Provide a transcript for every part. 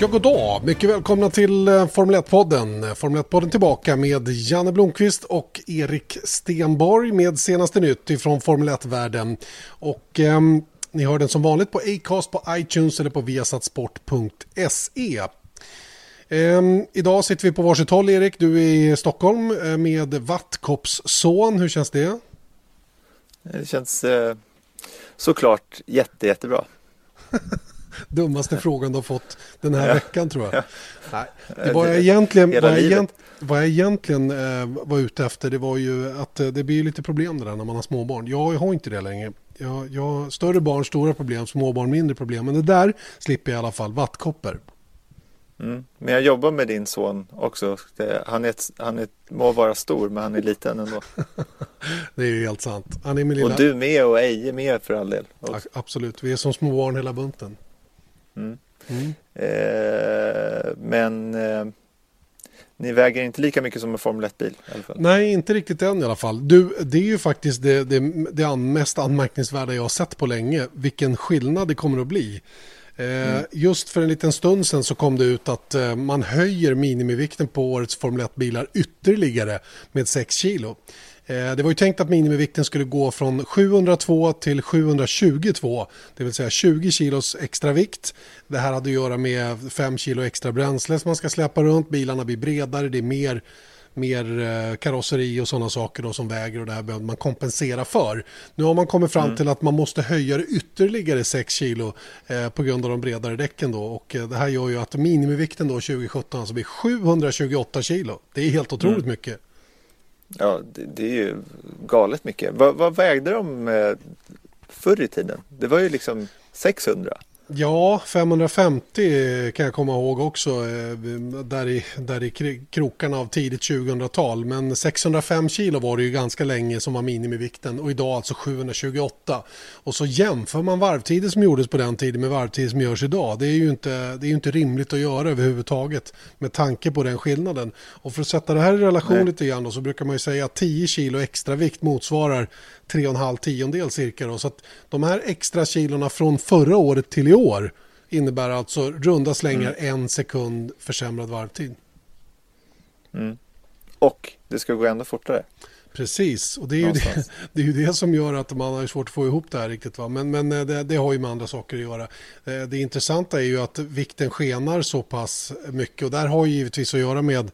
Ja, god dag. Mycket välkomna till eh, Formel 1-podden. Formel 1-podden tillbaka med Janne Blomqvist och Erik Stenborg med senaste nytt ifrån Formel 1-världen. Och eh, ni hör den som vanligt på Acast, på iTunes eller på viasatsport.se. Eh, idag sitter vi på varsitt håll, Erik. Du är i Stockholm eh, med Vattkopps son. Hur känns det? Det känns eh, såklart jätte, jättebra. dummaste frågan du har fått den här ja. veckan tror jag. Ja. Nej, det var jag egentligen, vad jag, egent, vad jag egentligen eh, var ute efter det var ju att eh, det blir lite problem det där när man har småbarn. Jag har inte det längre. Jag, jag har större barn, stora problem, småbarn, mindre problem. Men det där slipper jag i alla fall, vattkoppor. Mm. Men jag jobbar med din son också. Det, han, är, han är, må vara stor men han är liten ändå. det är ju helt sant. Han är lilla... Och du med och Eje med för all del. Också. Absolut, vi är som små barn hela bunten. Mm. Mm. Eh, men eh, ni väger inte lika mycket som en Formel 1-bil? Nej, inte riktigt än i alla fall. Du, det är ju faktiskt det, det, det mest anmärkningsvärda jag har sett på länge. Vilken skillnad det kommer att bli. Eh, mm. Just för en liten stund sedan så kom det ut att eh, man höjer minimivikten på årets Formel 1-bilar ytterligare med 6 kilo. Eh, det var ju tänkt att minimivikten skulle gå från 702 till 722, det vill säga 20 kilos extra vikt. Det här hade att göra med 5 kilo extra bränsle som man ska släppa runt, bilarna blir bredare, det är mer mer eh, karosseri och sådana saker då som väger och det här behöver man kompensera för. Nu har man kommit fram mm. till att man måste höja det ytterligare 6 kilo eh, på grund av de bredare däcken då och eh, det här gör ju att minimivikten då 2017 alltså blir 728 kilo. Det är helt otroligt mm. mycket. Ja, det, det, är ju galet mycket. Vad, vad vägde de eh, förr i tiden? Det var ju liksom 600. Ja, 550 kan jag komma ihåg också. Eh, där i, där i krokarna av tidigt 2000-tal. Men 605 kilo var det ju ganska länge som var minimivikten. Och idag alltså 728. Och så jämför man varvtider som gjordes på den tiden med varvtider som görs idag. Det är ju inte, det är inte rimligt att göra överhuvudtaget. Med tanke på den skillnaden. Och för att sätta det här i relation Nej. lite grann då, så brukar man ju säga att 10 kilo extra vikt motsvarar 3,5 tiondel cirka. Då. Så att de här extra kilorna från förra året till i år innebär alltså runda slängar mm. en sekund försämrad varvtid. Mm. Och det ska gå ännu fortare. Precis, och det är, ju det, det, är ju det som gör att man har svårt att få ihop det här riktigt. Va? Men, men eh, det, det, har ju med andra saker att göra. Eh, det intressanta är ju att vikten skenar så pass mycket och där har ju givetvis att göra med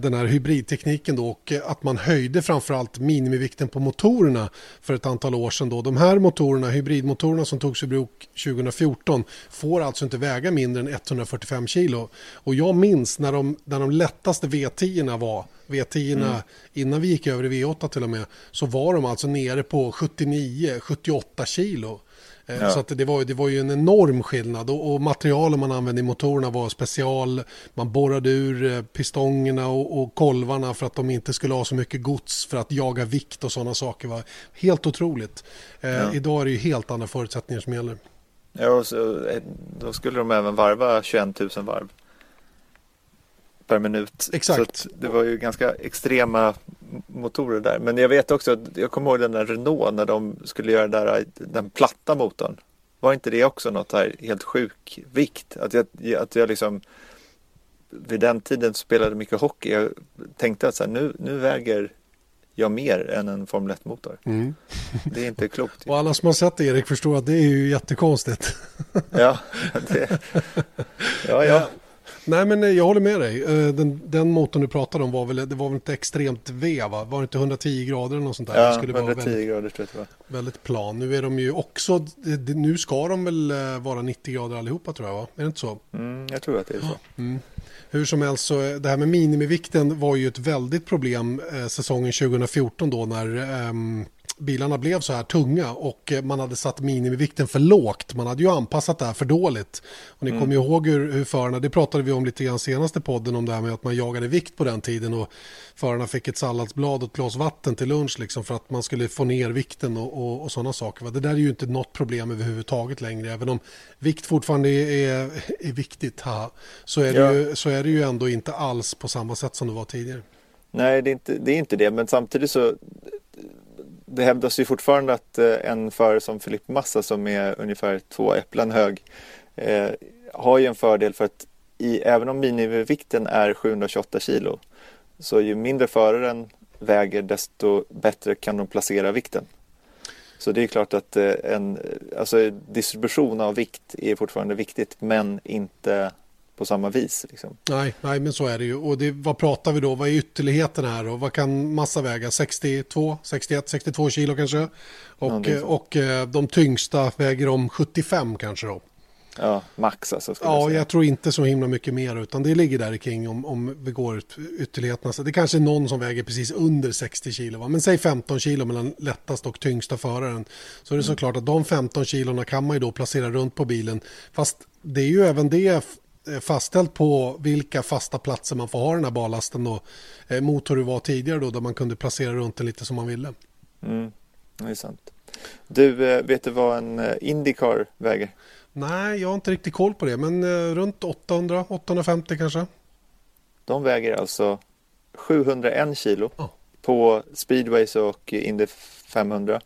den här hybridtekniken då och att man höjde framförallt minimivikten på motorerna för ett antal år sedan. Då. De här motorerna, hybridmotorerna som togs i bruk 2014 får alltså inte väga mindre än 145 kilo. Och jag minns när de, när de lättaste V10 var V10 mm. innan vi gick över i V8 till och med så var de alltså nere på 79-78 kilo. Eh, ja. Så att det, var, det var ju en enorm skillnad och, och materialen man använde i motorerna var special. Man borrade ur eh, pistongerna och, och kolvarna för att de inte skulle ha så mycket gods för att jaga vikt och sådana saker. var helt otroligt. Eh, ja. Idag är det ju helt andra förutsättningar som gäller. Ja, och så, då skulle de även varva 21 000 varv per minut. Exakt. Så det var ju ganska extrema motorer där. Men jag vet också, jag kommer ihåg den där Renault när de skulle göra den, där, den platta motorn. Var inte det också något här helt sjuk vikt? Att jag, att jag liksom vid den tiden spelade mycket hockey. Jag tänkte att så här, nu, nu väger jag mer än en Formel 1-motor. Mm. Det är inte klokt. Och alla som har sett Erik förstår att det är ju jättekonstigt. ja, det, ja, ja. Nej men eh, jag håller med dig. Eh, den, den motorn du pratade om var väl, det var väl inte extremt V va? Var det inte 110 grader eller något sånt där? Ja, det skulle 110 vara väldigt, grader tror jag. Väldigt plan. Nu är de ju också, nu ska de väl eh, vara 90 grader allihopa tror jag va? Är det inte så? Mm, jag tror att det är så. Mm. Hur som helst så det här med minimivikten var ju ett väldigt problem eh, säsongen 2014 då när eh, bilarna blev så här tunga och eh, man hade satt minimivikten för lågt. Man hade ju anpassat det här för dåligt. Och ni mm. kommer ju ihåg hur, hur förarna, det pratade vi om lite grann senaste podden om det här med att man jagade vikt på den tiden och förarna fick ett salladsblad och ett glas vatten till lunch liksom för att man skulle få ner vikten och, och, och sådana saker. Det där är ju inte något problem överhuvudtaget längre, även om vikt fortfarande är, är viktigt, ha, så, är ja. ju, så är det ju ändå inte alls på samma sätt som det var tidigare. Nej, det är inte det, är inte det. men samtidigt så det hävdas ju fortfarande att eh, en förare som Filip Massa som är ungefär två äpplen hög eh, har ju en fördel för att i, även om minimivikten är 728 kilo så ju mindre föraren väger desto bättre kan de placera vikten. Så det är klart att eh, en alltså distribution av vikt är fortfarande viktigt men inte på samma vis. Liksom. Nej, nej, men så är det ju. Och det, vad pratar vi då? Vad är ytterligheten här? Och vad kan massa väga? 62, 61, 62 kilo kanske? Och, ja, och eh, de tyngsta väger om 75 kanske då. Ja, max alltså. Ja, jag, jag, tror inte så himla mycket mer utan det ligger där kring om, om vi går ytterligheterna. Så det kanske är någon som väger precis under 60 kilo, va? men säg 15 kilo mellan lättast och tyngsta föraren. Så är det mm. såklart att de 15 kilona kan man ju då placera runt på bilen. Fast det är ju även det fastställt på vilka fasta platser man får ha den här ballasten och eh, mot hur det var tidigare då där man kunde placera runt den lite som man ville. Mm, det är sant. Du, eh, vet du vad en Indycar väger? Nej, jag har inte riktigt koll på det, men runt 800-850 kanske. De väger alltså 701 kilo oh. på speedways och Indy 500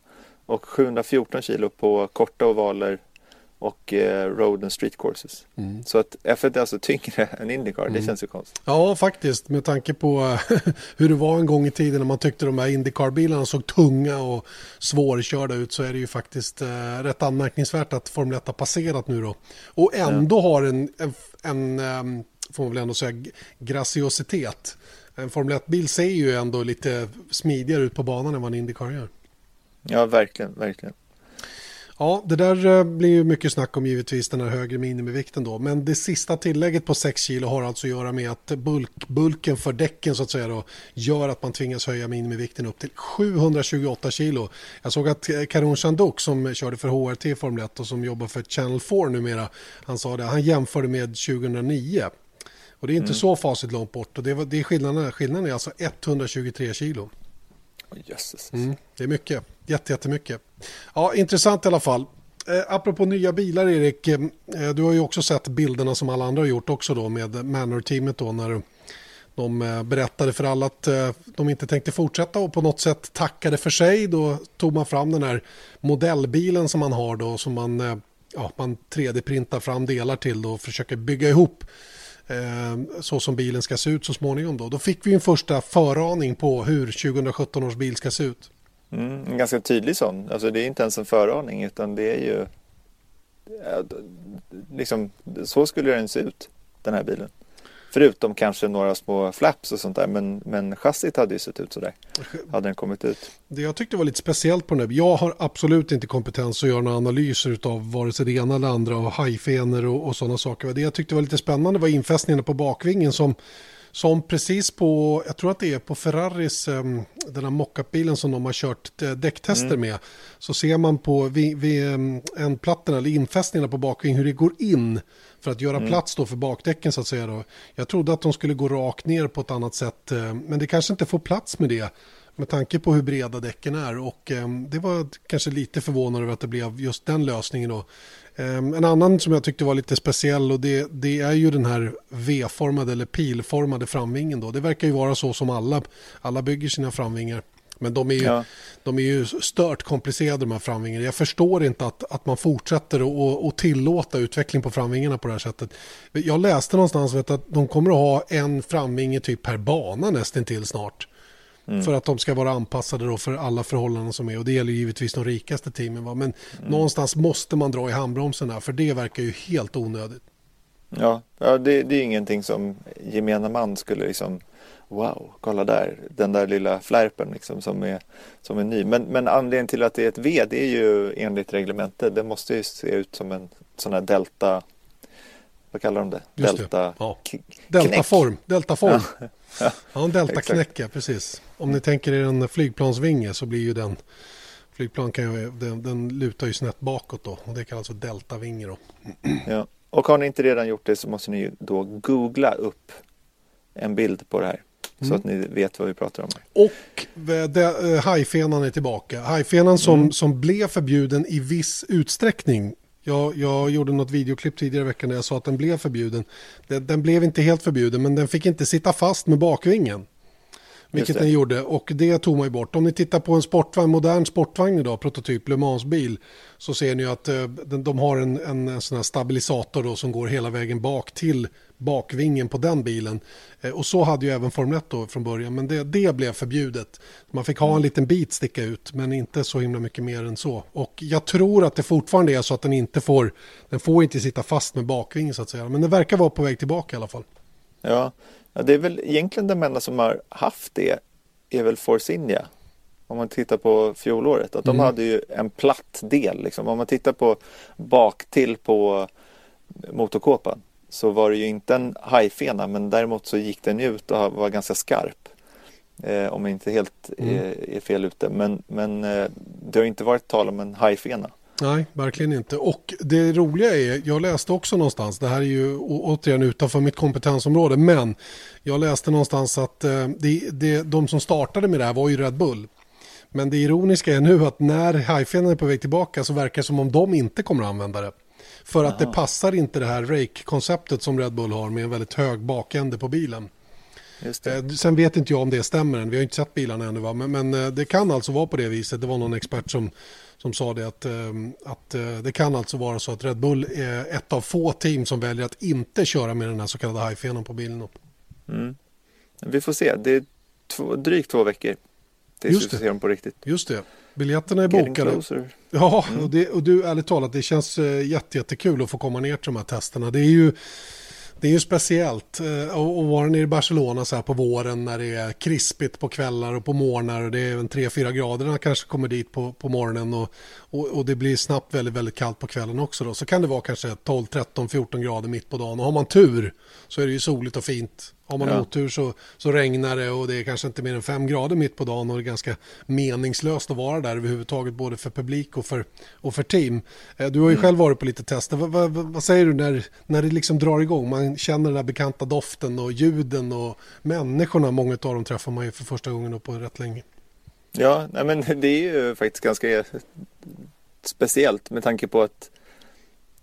och 714 kilo på korta ovaler och eh, Road and Street Courses. Mm. Så att F1 är alltså tyngre än Indycar, mm. det känns ju konstigt. Ja, faktiskt med tanke på hur det var en gång i tiden när man tyckte de här Indycar-bilarna såg tunga och svårkörda ut så är det ju faktiskt eh, rätt anmärkningsvärt att Formel 1 har passerat nu då. Och ändå ja. har en, en, en um, får man väl ändå säga, graciositet. En Formel 1-bil ser ju ändå lite smidigare ut på banan än vad en Indycar gör. Ja, verkligen, verkligen. Ja, det där eh, blir ju mycket snack om givetvis den här högre minimivikten då. Men det sista tillägget på 6 kilo har alltså att göra med att bulk, bulken för däcken så att säga då gör att man tvingas höja minimivikten upp till 728 kilo. Jag såg att eh, Karon Chandok som körde för HRT i Formel 1 och som jobbar för Channel 4 numera, han sa det, han jämförde med 2009. Och det är inte mm. så facit långt bort och det, var, det är skillnaden, skillnaden är alltså 123 kilo. Jesus. Mm, det är mycket, Jätte, jättemycket. Ja, intressant i alla fall. Eh, apropå nya bilar Erik, eh, du har ju också sett bilderna som alla andra har gjort också då med Manor-teamet då när de eh, berättade för alla att eh, de inte tänkte fortsätta och på något sätt tackade för sig. Då tog man fram den här modellbilen som man har då som man, eh, ja, man 3D-printar fram delar till då och försöker bygga ihop Ehm, så som bilen ska se ut så småningom. Då, då fick vi en första föraning på hur 2017 års bil ska se ut. Mm, en ganska tydlig sån. Alltså det är inte ens en föraning utan det är ju liksom, så skulle den se ut, den här bilen. Förutom kanske några små flaps och sånt där. Men, men chassit hade ju sett ut sådär. Hade den kommit ut. Det jag tyckte var lite speciellt på den här. Jag har absolut inte kompetens att göra några analyser av vare sig det ena eller andra. Och hajfenor och, och sådana saker. Det jag tyckte var lite spännande var infästningarna på bakvingen. Som, som precis på, jag tror att det är på Ferraris, um, den här mockupbilen som de har kört uh, däcktester mm. med. Så ser man på vid, vid ändplattorna eller infästningarna på bakvingen hur det går in för att göra mm. plats då för bakdäcken så att säga. Då. Jag trodde att de skulle gå rakt ner på ett annat sätt, eh, men det kanske inte får plats med det med tanke på hur breda däcken är och eh, det var kanske lite förvånande över att det blev just den lösningen då. Eh, en annan som jag tyckte var lite speciell och det, det är ju den här V-formade eller pilformade framvingen då. Det verkar ju vara så som alla, alla bygger sina framvingar. Men de är ju, ja. de är ju stört komplicerade de här framvingarna. Jag förstår inte att, att man fortsätter att tillåta utveckling på framvingarna på det här sättet. Jag läste någonstans vet, att de kommer att ha en framvinge typ per bana nästan till snart. Mm. För att de ska vara anpassade då för alla förhållanden som är. Och det gäller givetvis de rikaste teamen. Va? Men mm. någonstans måste man dra i handbromsen där. För det verkar ju helt onödigt. Ja, ja det, det är ingenting som gemene man skulle liksom wow, kolla där, den där lilla flärpen liksom som är, som är ny. Men, men anledningen till att det är ett V, det är ju enligt reglementet, det måste ju se ut som en sån här delta, vad kallar de det? Just delta, det. Ja. Deltaform, deltaform. Ja, ja. ja en deltaknäck, ja, precis. Om ni tänker er en flygplansvinge så blir ju den flygplan kan ju, den, den lutar ju snett bakåt då och det kallas för deltavinge då. Ja. Och har ni inte redan gjort det så måste ni då googla upp en bild på det här. Så mm. att ni vet vad vi pratar om. Och eh, hajfenan är tillbaka. Hajfenan som, mm. som blev förbjuden i viss utsträckning. Jag, jag gjorde något videoklipp tidigare i veckan där jag sa att den blev förbjuden. Den, den blev inte helt förbjuden men den fick inte sitta fast med bakvingen. Vilket den gjorde och det tog man ju bort. Om ni tittar på en sportvagn, modern sportvagn idag, prototyp Le Mans-bil, så ser ni att eh, de har en, en sån här stabilisator då som går hela vägen bak till bakvingen på den bilen. Eh, och så hade ju även Formel 1 då från början, men det, det blev förbjudet. Man fick ha en liten bit sticka ut, men inte så himla mycket mer än så. Och jag tror att det fortfarande är så att den inte får, den får inte sitta fast med bakvingen så att säga. Men det verkar vara på väg tillbaka i alla fall. Ja, Ja, det är väl egentligen den enda som har haft det är väl Force India. Om man tittar på fjolåret. Att de mm. hade ju en platt del. Liksom. Om man tittar på bak till på motorkåpan så var det ju inte en hajfena men däremot så gick den ut och var ganska skarp. Eh, om jag inte helt mm. är, är, fel ute. Men, men eh, det har inte varit tal om en hajfena. Nej, verkligen inte. Och det roliga är, jag läste också någonstans, det här är ju återigen utanför mitt kompetensområde, men jag läste någonstans att eh, det, det, de som startade med det här var ju Red Bull. Men det ironiska är nu att när Highfielden är på väg tillbaka så verkar det som om de inte kommer att använda det. För att Aha. det passar inte det här rake-konceptet som Red Bull har med en väldigt hög bakände på bilen. Eh, sen vet inte jag om det stämmer än, vi har inte sett bilarna ännu va? Men, men, eh, det kan alltså vara på det viset. Det var någon expert som, som sa det att, ehm, att eh, det kan alltså vara så att Red Bull är ett av få team som väljer att inte köra med den här så kallade hajfenan på bilen. Mm. Vi får se, det är två, drygt två veckor tills Just vi får se dem på riktigt. Just det, biljetterna är bokade. Ja, mm. och, det, och du ärligt talat, det känns jättekul jätte att få komma ner till de här testerna. Det är ju det är ju speciellt att vara nere i Barcelona så här på våren när det är krispigt på kvällar och på morgnar och det är en 3-4 grader när man kanske kommer dit på, på morgonen och, och, och, det blir snabbt väldigt, väldigt kallt på kvällen också då. Så kan det vara kanske 12, 13, 14 grader mitt på dagen och har man tur så är det ju soligt och fint har man ja. otur så, så regnar det och det är kanske inte mer än fem grader mitt på dagen och det är ganska meningslöst att vara där överhuvudtaget både för publik och för, och för team. Eh, du har ju mm. själv varit på lite tester. Vad, vad, vad, säger du när, när det liksom drar igång? Man känner den där bekanta doften och ljuden och människorna. Många av dem träffar man ju för första gången på rätt länge. Ja, nej men det är ju faktiskt ganska speciellt med tanke på att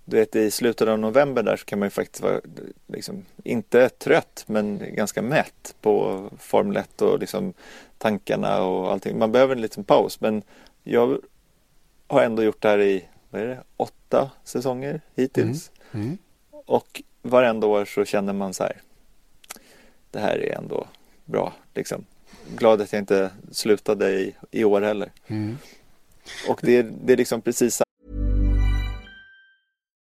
du vet i slutet av november där så kan man ju faktiskt vara liksom, inte trött men ganska mätt på Formel 1 och liksom tankarna och allting. Man behöver en liten paus men jag har ändå gjort det här i vad är det, åtta säsonger hittills. Mm. Mm. Och varenda år så känner man så här det här är ändå bra liksom. Glad att jag inte slutade i, i år heller. Mm. Och det, det är liksom precis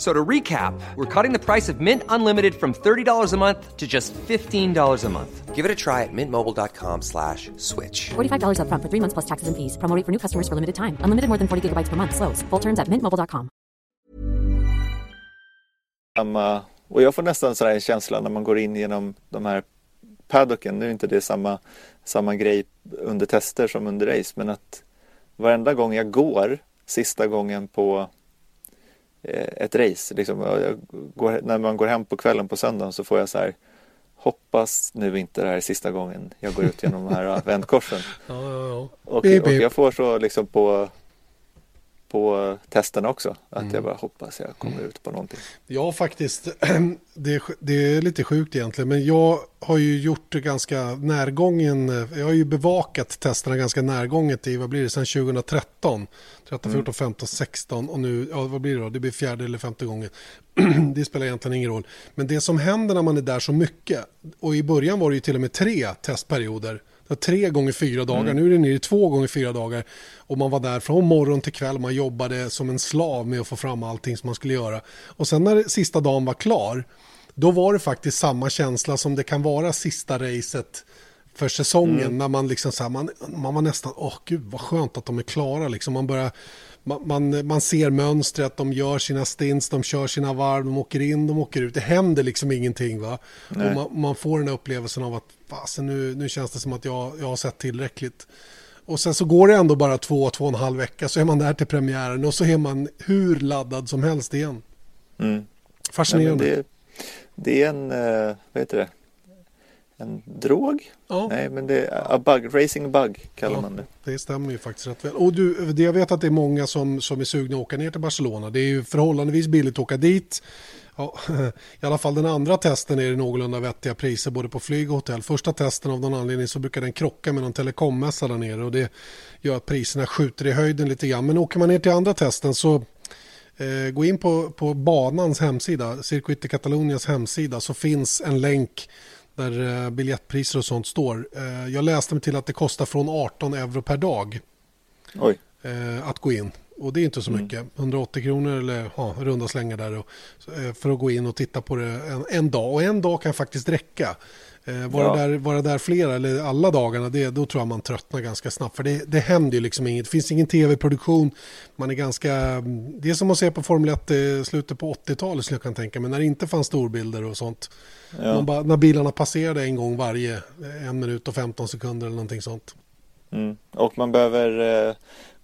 So to recap, we're cutting the price of Mint Unlimited from $30 a month to just $15 a month. Give it a try at mintmobile.com slash switch. $45 up front for three months plus taxes and fees. Promoting for new customers for limited time. Unlimited more than 40 gigabytes per month. Slows. Full terms at mintmobile.com. och jag får nästan sådär en känsla när man går in genom de här paddocken. Nu är inte det samma, samma grej under tester som under race. Men att varenda gång jag går sista gången på Eh, ett race. Liksom. Går, när man går hem på kvällen på söndagen så får jag så här hoppas nu inte det här är sista gången jag går ut genom de här vändkorsen. ja, ja, ja. Och, och, jag får så liksom på på testerna också. Att mm. jag bara hoppas jag kommer ut på någonting. Ja, faktiskt. Det, det, är lite sjukt egentligen. Men jag har ju gjort ganska närgången. Jag har ju bevakat testerna ganska närgånget i, vad blir det, sedan 2013. 13, 14, 15, 16 och nu, ja vad blir det då? Det blir fjärde eller femte gången. det spelar egentligen ingen roll. Men det som händer när man är där så mycket, och i början var det ju till och med tre testperioder tre gånger fyra dagar, mm. nu är det nere i två gånger fyra dagar. Och man var där från morgon till kväll, man jobbade som en slav med att få fram allting som man skulle göra. Och sen när sista dagen var klar, då var det faktiskt samma känsla som det kan vara sista racet för säsongen mm. när man liksom så här, man, man var nästan, åh oh, gud vad skönt att de är klara liksom. Man börjar, man, man, man, ser mönstret, de gör sina stints, de kör sina varv, de åker in, de åker ut. Det händer liksom ingenting va. Och man, man, får den här upplevelsen av att fasen nu, nu känns det som att jag, jag har sett tillräckligt. Och sen så går det ändå bara två, två och en halv vecka så är man där till premiären och så är man hur laddad som helst igen. Mm. Fascinerande. Nej, det, det, är en, uh, vad heter det? En drog? Ja. Nej, men det är bug, racing bug kallar ja, man det. Det stämmer ju faktiskt rätt väl. Och du, jag vet att det är många som, som är sugna att åka ner till Barcelona. Det är ju förhållandevis billigt att åka dit. Ja, I alla fall den andra testen är det någorlunda vettiga priser både på flyg och hotell. Första testen av någon anledning så brukar den krocka med någon telekommässa där nere och det gör att priserna skjuter i höjden lite grann. Men åker man ner till andra testen så eh, gå in på, på banans hemsida, Circuit de Catalonias hemsida så finns en länk där eh, biljettpriser och sånt står. Eh, jag läste mig till att det kostar från 18 euro per dag Oj. Eh, att gå in. Och det är inte så mm. mycket. 180 kronor eller ja, runda slängar där och, för att gå in och titta på det en, en dag. Och en dag kan faktiskt räcka. Eh, vara, ja. där, vara där flera eller alla dagarna, det, då tror jag man tröttnar ganska snabbt. För det, det händer ju liksom inget. Det finns ingen tv-produktion. Man är ganska... Det är som att se på Formel 1 i slutet på 80-talet skulle jag kan tänka Men när det inte fanns storbilder och sånt. Ja. Bara, när bilarna passerade en gång varje en minut och 15 sekunder eller någonting sånt. Mm. Och man behöver eh,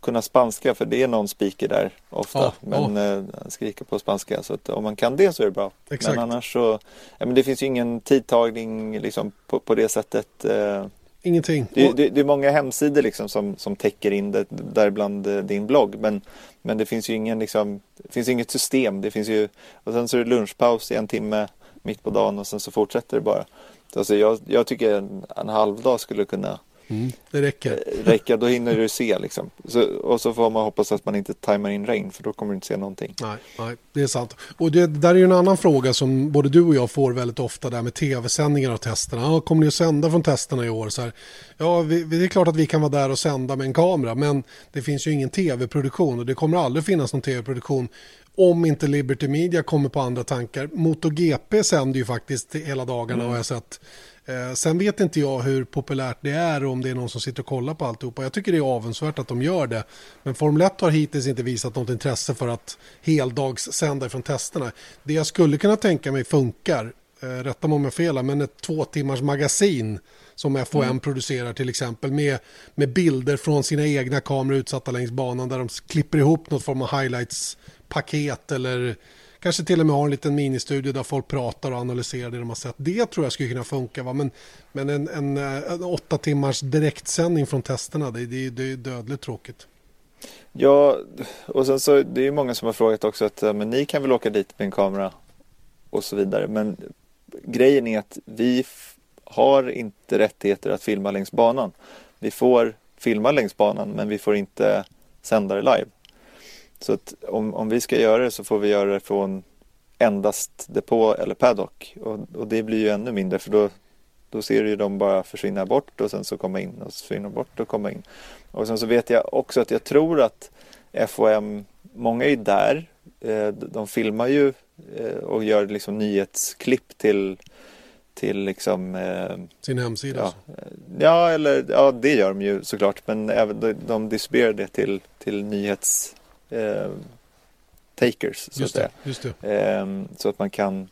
kunna spanska för det är någon speaker där ofta. Ja, men ja. Eh, skriker på spanska så att om man kan det så är det bra. Exakt. Men annars så, ja, men det finns ju ingen tidtagning liksom på, på det sättet. Eh, Ingenting. Det, det, det, är många hemsidor liksom som, som täcker in det, däribland eh, din blogg. Men, men det finns ju ingen liksom, det finns inget system. Det finns ju, och sen så är det lunchpaus i en timme mitt på dagen och sen så fortsätter det bara. Så alltså jag, jag tycker en, en halv dag skulle kunna Mm, det räcker. Eh, räcker, då hinner du se liksom. Så, och så får man hoppas att man inte tajmar in regn för då kommer du inte se någonting. Nej, nej det är sant. Och det där är ju en annan fråga som både du och jag får väldigt ofta där med tv-sändningar av testerna. Ja, kommer ni att sända från testerna i år? Så här, ja, vi, det är klart att vi kan vara där och sända med en kamera men det finns ju ingen tv-produktion och det kommer aldrig finnas någon tv-produktion om inte Liberty Media kommer på andra tankar. MotoGP sänder ju faktiskt hela dagarna mm. har jag sett. Eh, sen vet inte jag hur populärt det är och om det är någon som sitter och kollar på alltihopa. Jag tycker det är avundsvärt att de gör det. Men Formel 1 har hittills inte visat något intresse för att heldagssända från testerna. Det jag skulle kunna tänka mig funkar, eh, rätta mig om jag fel, men ett två timmars magasin som FOM mm. producerar till exempel med, med bilder från sina egna kameror utsatta längs banan där de klipper ihop något form av highlights-paket eller Kanske till och med har en liten ministudio där folk pratar och analyserar det de har sett. Det tror jag skulle kunna funka. Va? Men, men en, en, en åtta timmars direktsändning från testerna, det, det, det är dödligt tråkigt. Ja, och sen så det är många som har frågat också att men ni kan väl åka dit med en kamera och så vidare. Men grejen är att vi har inte rättigheter att filma längs banan. Vi får filma längs banan men vi får inte sända det live. Så att om, om vi ska göra det så får vi göra det från endast depå eller paddock och, och det blir ju ännu mindre för då, då ser du ju dem bara försvinna bort och sen så komma in och försvinna bort och komma in. Och sen så vet jag också att jag tror att FOM, många är där, eh, de filmar ju eh, och gör liksom nyhetsklipp till till liksom eh, sin hemsida? Ja, ja, eller ja, det gör de ju såklart men även de, de distribuerar det till, till nyhets eh, takers. Så, just att det, det. Eh, så att man kan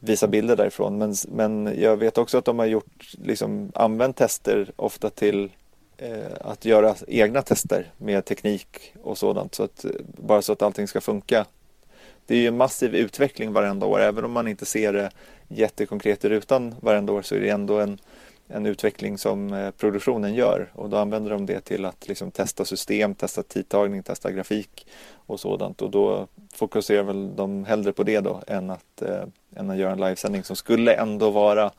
visa bilder därifrån. Men, men jag vet också att de har gjort, liksom, använt tester ofta till eh, att göra egna tester med teknik och sådant. Så att, bara så att allting ska funka. Det är ju en massiv utveckling varenda år. Även om man inte ser det jättekonkret i rutan varenda år så är det ändå en en utveckling som eh, produktionen gör och då använder de det till att liksom testa system, testa tidtagning, testa grafik och sådant och då fokuserar väl de hellre på det då än att, eh, än att göra en livesändning som skulle ändå vara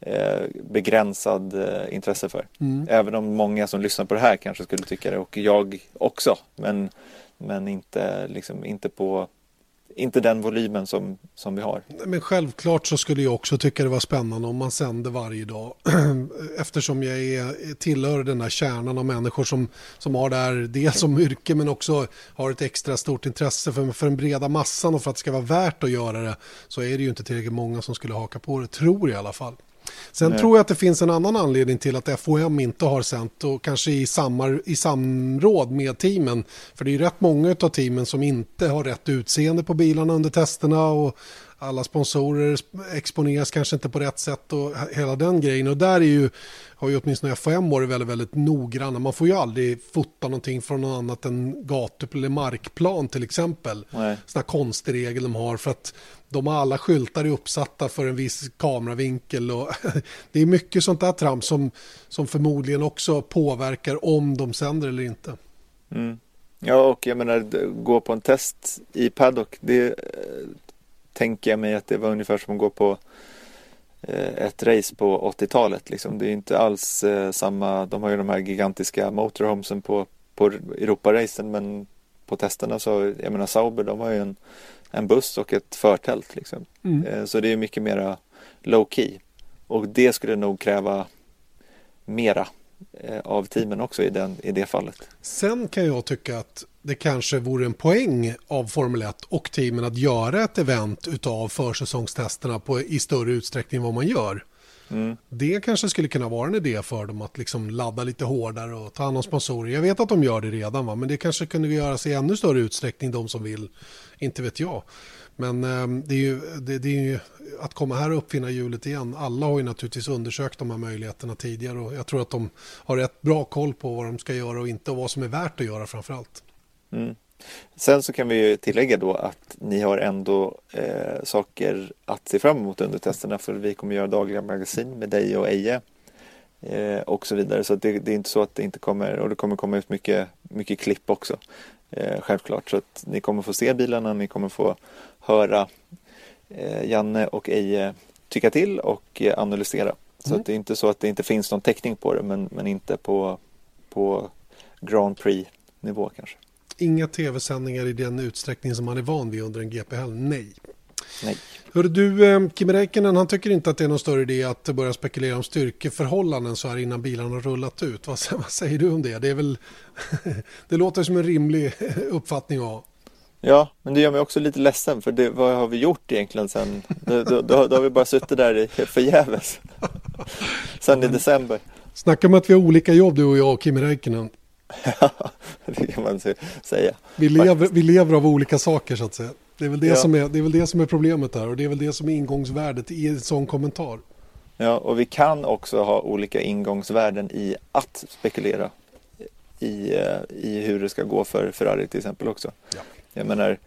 eh, begränsad eh, intresse för. Mm. Även om många som lyssnar på det här kanske skulle tycka det och jag också men, men inte, liksom, inte på inte den volymen som, som vi har. Men självklart så skulle jag också tycka det var spännande om man sände varje dag. Eftersom jag är, tillhör den där kärnan av människor som, som har det här dels som yrke men också har ett extra stort intresse för, för den breda massan och för att det ska vara värt att göra det så är det ju inte tillräckligt många som skulle haka på det, tror jag i alla fall. Sen Nej. tror jag att det finns en annan anledning till att FOM inte har sänt och kanske i, samar, i samråd med teamen. För det är ju rätt många av teamen som inte har rätt utseende på bilarna under testerna och alla sponsorer exponeras kanske inte på rätt sätt och hela den grejen. Och där är ju, har ju åtminstone FHM varit väldigt, väldigt noggranna. Man får ju aldrig fota någonting från något annat än gatu eller markplan till exempel. Sådana konstregel de har för att de har alla skyltar uppsatta för en viss kameravinkel och det är mycket sånt där trams som, som förmodligen också påverkar om de sänder eller inte. Mm. Ja, och jag menar gå på en test i paddock, det eh, tänker jag mig att det var ungefär som att gå på eh, ett race på 80-talet. Liksom. Det är inte alls eh, samma, de har ju de här gigantiska motorhomesen på, på Europaracen men på testerna så, jag menar Sauber, de har ju en, en buss och ett förtält. Liksom. Mm. Eh, så det är mycket mera low key. Och det skulle nog kräva mera av teamen också i, den, i det fallet. Sen kan jag tycka att det kanske vore en poäng av Formel 1 och teamen att göra ett event utav försäsongstesterna på, i större utsträckning än vad man gör. Mm. Det kanske skulle kunna vara en idé för dem att liksom ladda lite hårdare och ta hand om sponsorer. Jag vet att de gör det redan, va? men det kanske kunde göras i ännu större utsträckning, de som vill. Inte vet jag. Men eh, det, är ju, det, det, är ju att komma här och uppfinna hjulet igen. Alla har ju naturligtvis undersökt de här möjligheterna tidigare och jag tror att de har rätt bra koll på vad de ska göra och inte och vad som är värt att göra framför allt. Mm. Sen så kan vi tillägga då att ni har ändå eh, saker att se fram emot under testerna för vi kommer göra dagliga magasin med dig och Eje eh, och så vidare. Så det, det, är inte så att det inte kommer och det kommer komma ut mycket, mycket klipp också. Eh, självklart så att ni kommer få se bilarna, ni kommer få höra eh, Janne och Eje tycka till och eh, analysera. Så mm. att det är inte så att det inte finns någon täckning på det men, men inte på, på Grand Prix nivå kanske. Inga tv-sändningar i den utsträckning som man är van vid under en GP-helg. Nej. Nej. Hörru du, eh, Kim Räikkönen, han tycker inte att det är någon större idé att börja spekulera om styrkeförhållanden så här innan bilarna har rullat ut. Vad, vad säger du om det? Det, är väl, det låter som en rimlig uppfattning att ha. Ja, men det gör mig också lite ledsen för det, vad har vi gjort egentligen sen? Då, då, då, då har vi bara suttit där förgäves. sen i december. Snacka om att vi har olika jobb du och jag och Kim Räikkönen. Ja, det kan man säga. Vi lever, vi lever av olika saker så att säga. Det är, väl det, ja. som är, det är väl det som är problemet här och det är väl det som är ingångsvärdet i en sån kommentar. Ja, och vi kan också ha olika ingångsvärden i att spekulera i, eh, i hur det ska gå för Ferrari till exempel också. Ja. Jag menar,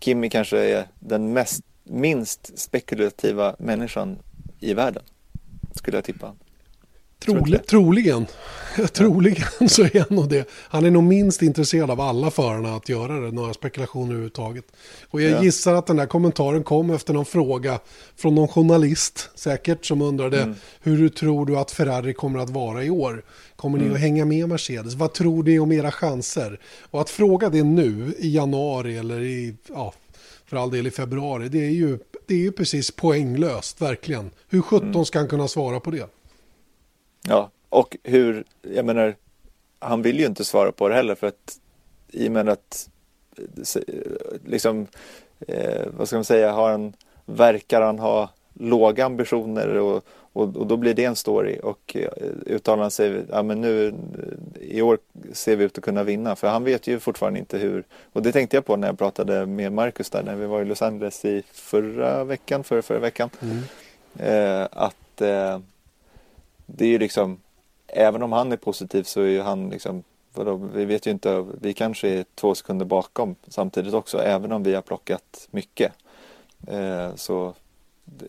Kimi kanske är den mest, minst spekulativa människan i världen, skulle jag tippa. Troli, troligen. troligen så är han nog det. Han är nog minst intresserad av alla förarna att göra det, några spekulationer överhuvudtaget. Och jag ja. gissar att den där kommentaren kom efter någon fråga från någon journalist säkert som undrade mm. hur tror du att Ferrari kommer att vara i år? Kommer mm. ni att hänga med Mercedes? Vad tror ni om era chanser? Och att fråga det nu i januari eller i, ja, för all del i februari, det är ju, det är ju precis poänglöst, verkligen. Hur sjutton mm. ska han kunna svara på det? Ja, och hur, jag menar, han vill ju inte svara på det heller för att i och med att liksom, eh, vad ska man säga, har han, verkar han ha låga ambitioner och, och, och, då blir det en story och eh, uttalar han sig, ja men nu i år ser vi ut att kunna vinna för han vet ju fortfarande inte hur och det tänkte jag på när jag pratade med Marcus där när vi var i Los Angeles i förra veckan, förra, förra veckan mm. eh, att eh, det är ju liksom, även om han är positiv så är ju han liksom, vadå, vi vet ju inte, vi kanske är två sekunder bakom samtidigt också, även om vi har plockat mycket. Eh, så det,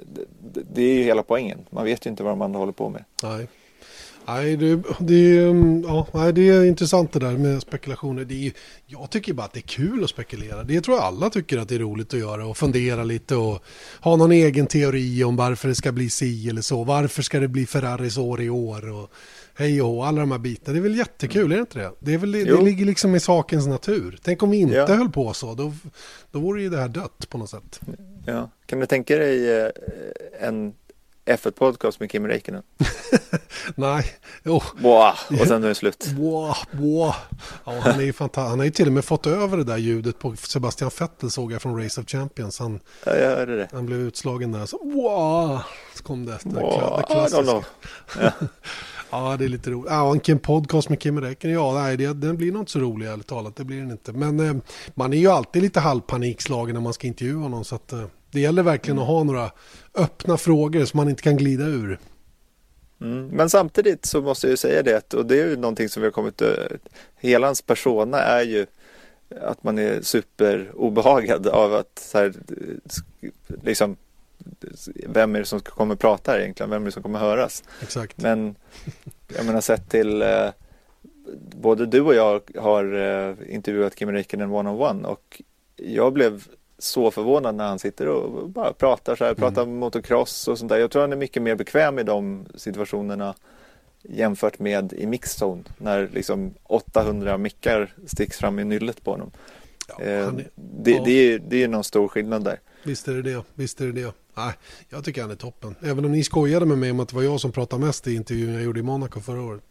det, det, är ju hela poängen, man vet ju inte vad man håller på med. Nej. Nej, det, det, ja, det är intressant det där med spekulationer. Det är, jag tycker bara att det är kul att spekulera. Det tror jag alla tycker att det är roligt att göra och fundera lite och ha någon egen teori om varför det ska bli si eller så. Varför ska det bli Ferraris år i år och hej och alla de här bitarna. Det är väl jättekul, är det inte det? Det, är väl, det ligger liksom i sakens natur. Tänk om vi inte ja. höll på så, då, då vore ju det här dött på något sätt. Ja. Kan du tänka dig eh, en F1 Podcast med Kim Räikkönen? Nej. Oh. Wow. Och sen är det slut. Wow, wow. Ja, han, är ju fanta- han har ju till och med fått över det där ljudet på Sebastian Vettel såg jag från Race of Champions. Han, Ja, jag hörde det. han blev utslagen där. Så, wow, så kom det. Det, Wow, det klassiska. know. Ja, det är lite roligt. Ja, och en podcast med Kim Räikkönen, ja, nej, det, den blir nog inte så rolig ärligt talat. Det blir den inte. Men eh, man är ju alltid lite halvpanikslagen när man ska intervjua någon. Så att, eh, det gäller verkligen att ha några öppna frågor som man inte kan glida ur. Mm. Men samtidigt så måste jag ju säga det och det är ju någonting som vi har kommit Hela hans persona är ju att man är superobehagad av att så här, liksom vem är det som och prata här egentligen? Vem är det som kommer höras? Exakt. Men jag menar sett till eh, både du och jag har eh, intervjuat Kim Räikkönen one-on-one och jag blev så förvånad när han sitter och bara pratar så här, pratar motocross och sånt där. Jag tror han är mycket mer bekväm i de situationerna jämfört med i mixzone när liksom 800 mickar sticks fram i nyllet på honom. Ja, Eh, är, det, ja. det, är, det är någon stor skillnad där. visst är det det. Visst är det det. Nej, jag tycker han är toppen. Även om ni skojade med mig om att det var jag som pratade mest i intervjun jag gjorde i Monaco förra året.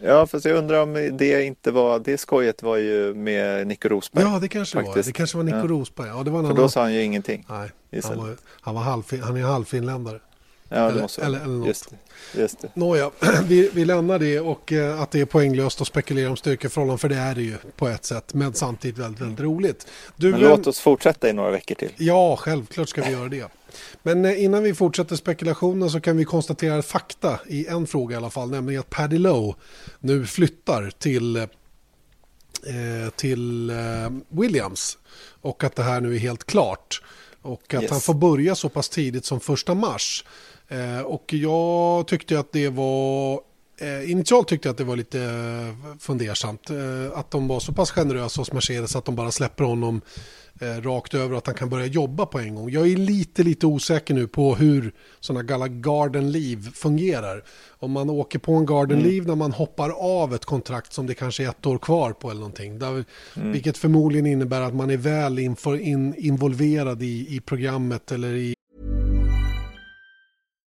Ja, fast jag undrar om det inte var, det skojet var ju med Nico Rosberg. Ja, det kanske det var. faktiskt. Det kanske var Nico Ja. Rosberg. Ja, det var För annan. då sa han ju ingenting. Nej, han, det. var, han, var halvfin, han är halvfinländare. Ja, det Eller- måste eller- eller något. just, det, just det. Nåja, vi, vi lämnar det och eh, att det är poänglöst att spekulera om styrkeförhållanden för det är det ju på ett sätt. Men samtidigt väldigt, väldigt roligt. Du, Men låt oss fortsätta i några veckor till. Ja, självklart ska vi göra det. Men eh, innan vi fortsätter spekulationen så kan vi konstatera fakta i en fråga i alla fall, nämligen att Paddy Lowe nu flyttar till, eh, till eh, Williams och att det här nu är helt klart. Och att Yes. han får börja så pass tidigt som första mars. Och jag tyckte att det var initialt tyckte jag att det var lite eh, fundersamt. Eh, att de var så pass generösa hos Mercedes att de bara släpper honom eh, rakt över och att han kan börja jobba på en gång. Jag är lite, lite osäker nu på hur sådana gala garden leave fungerar. Om man åker på en garden leave när man hoppar av ett kontrakt som det kanske är ett år kvar på eller någonting. Där, Vilket förmodligen innebär att man är väl in, involverad i, i programmet eller i